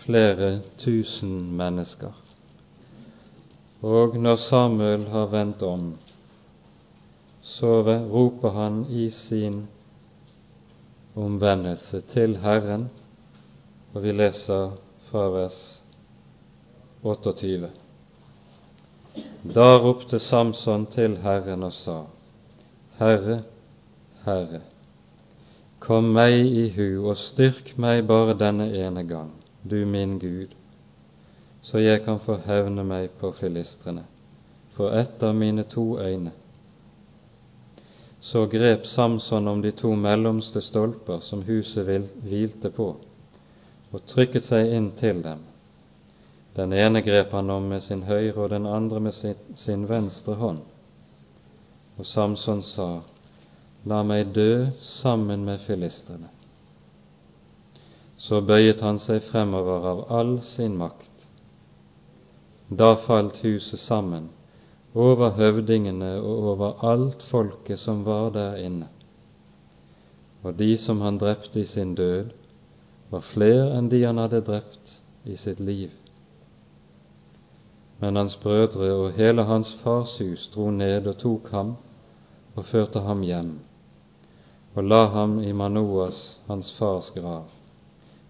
flere tusen mennesker. Og når Samuel har vendt om, så roper han i sin omvendelse til Herren, og vi leser fra vers 28. Da ropte Samson til Herren og sa, Herre, Herre, kom meg i hu og styrk meg bare denne ene gang, du min Gud, så jeg kan få hevne meg på filistrene, for ett av mine to øyne så grep Samson om de to mellomste stolper som huset hvilte på, og trykket seg inn til dem. Den ene grep han om med sin høyre og den andre med sin, sin venstre hånd. Og Samson sa, La meg dø sammen med filistrene. Så bøyet han seg fremover av all sin makt. Da falt huset sammen over høvdingene og over alt folket som var der inne. Og de som han drepte i sin død, var flere enn de han hadde drept i sitt liv. Men hans brødre og hele hans fars hus dro ned og tok ham og førte ham hjem, og la ham i Manoas, hans fars grav,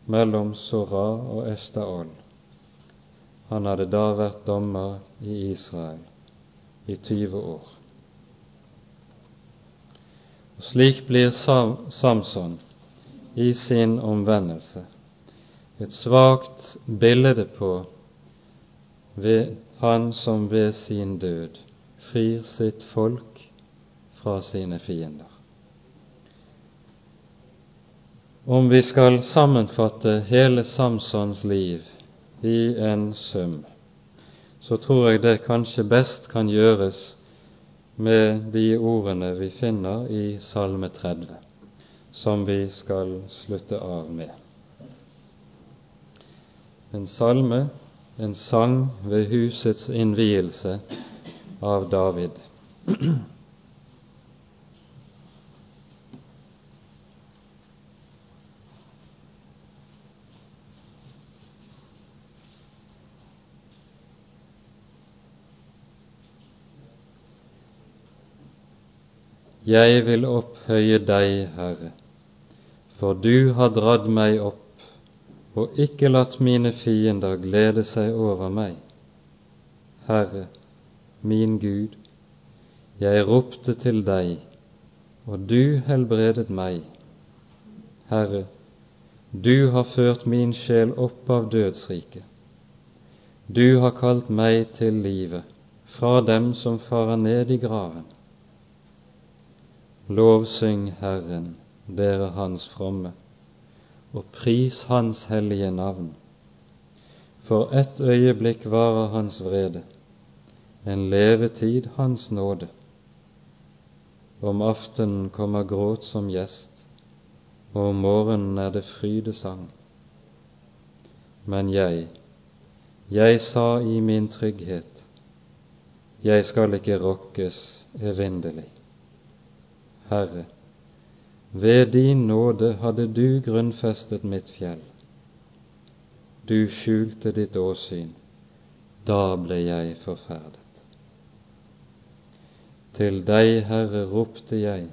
mellom Sora og Estaol. Han hadde da vært dommer i Israel i 20 år. Og Slik blir Samson i sin omvendelse et svakt bilde på han som ved sin død frir sitt folk fra sine fiender. Om vi skal sammenfatte hele Samsons liv i en sum, så tror jeg det kanskje best kan gjøres med de ordene vi finner i Salme 30, som vi skal slutte av med. En salme, en sang ved husets innvielse av David. Jeg vil opphøye deg, Herre, for du har dratt meg opp og ikke latt mine fiender glede seg over meg. Herre, min Gud, jeg ropte til deg, og du helbredet meg. Herre, du har ført min sjel opp av dødsriket. Du har kalt meg til livet fra dem som farer ned i graven. Lovsyng Herren, dere Hans fromme, og pris Hans hellige navn. For ett øyeblikk varer Hans vrede, en levetid Hans nåde. Om aftenen kommer gråt som gjest, og om morgenen er det frydesang. Men jeg, jeg sa i min trygghet, jeg skal ikke rokkes evinnelig. Herre, ved din nåde hadde du grunnfestet mitt fjell. Du skjulte ditt åsyn, da ble jeg forferdet. Til deg, Herre, ropte jeg,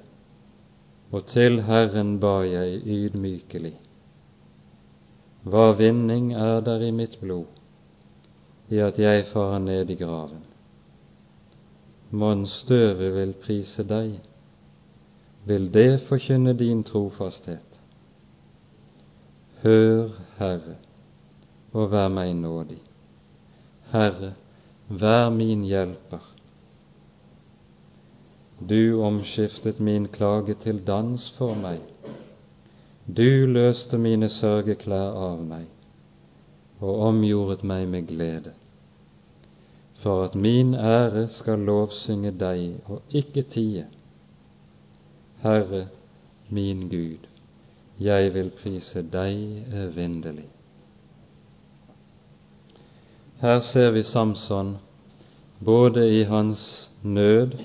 og til Herren ba jeg ydmykelig. Hva vinning er der i mitt blod, i at jeg farer ned i graven? Mon støvet vil prise deg, vil det forkynne din trofasthet. Hør, Herre, og vær meg nådig. Herre, vær min hjelper. Du omskiftet min klage til dans for meg. Du løste mine sørgeklær av meg og omgjordet meg med glede, for at min ære skal lovsynge deg og ikke tie Herre min Gud, jeg vil prise deg evinnelig. Her ser vi Samson både i hans nød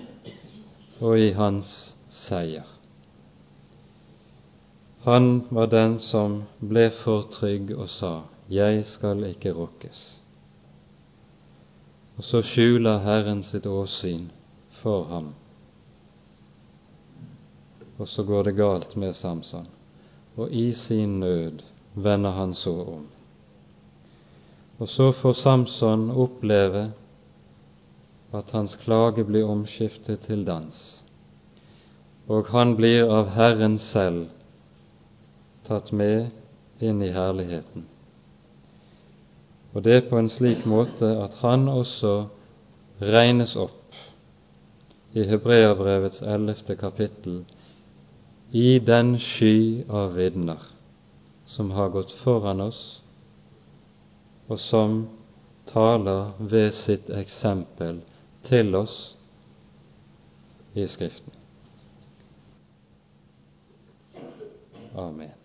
og i hans seier. Han var den som ble for trygg og sa, 'Jeg skal ikke rokkes'. Og så skjuler Herren sitt åsyn for ham og så går det galt med Samson, og i sin nød vender han så om. Og så får Samson oppleve at hans klage blir omskiftet til dans, og han blir av Herren selv tatt med inn i herligheten. Og det på en slik måte at han også regnes opp i Hebreabrevets ellevte kapittel i den sky av vitner som har gått foran oss, og som taler ved sitt eksempel til oss i Skriften. Amen.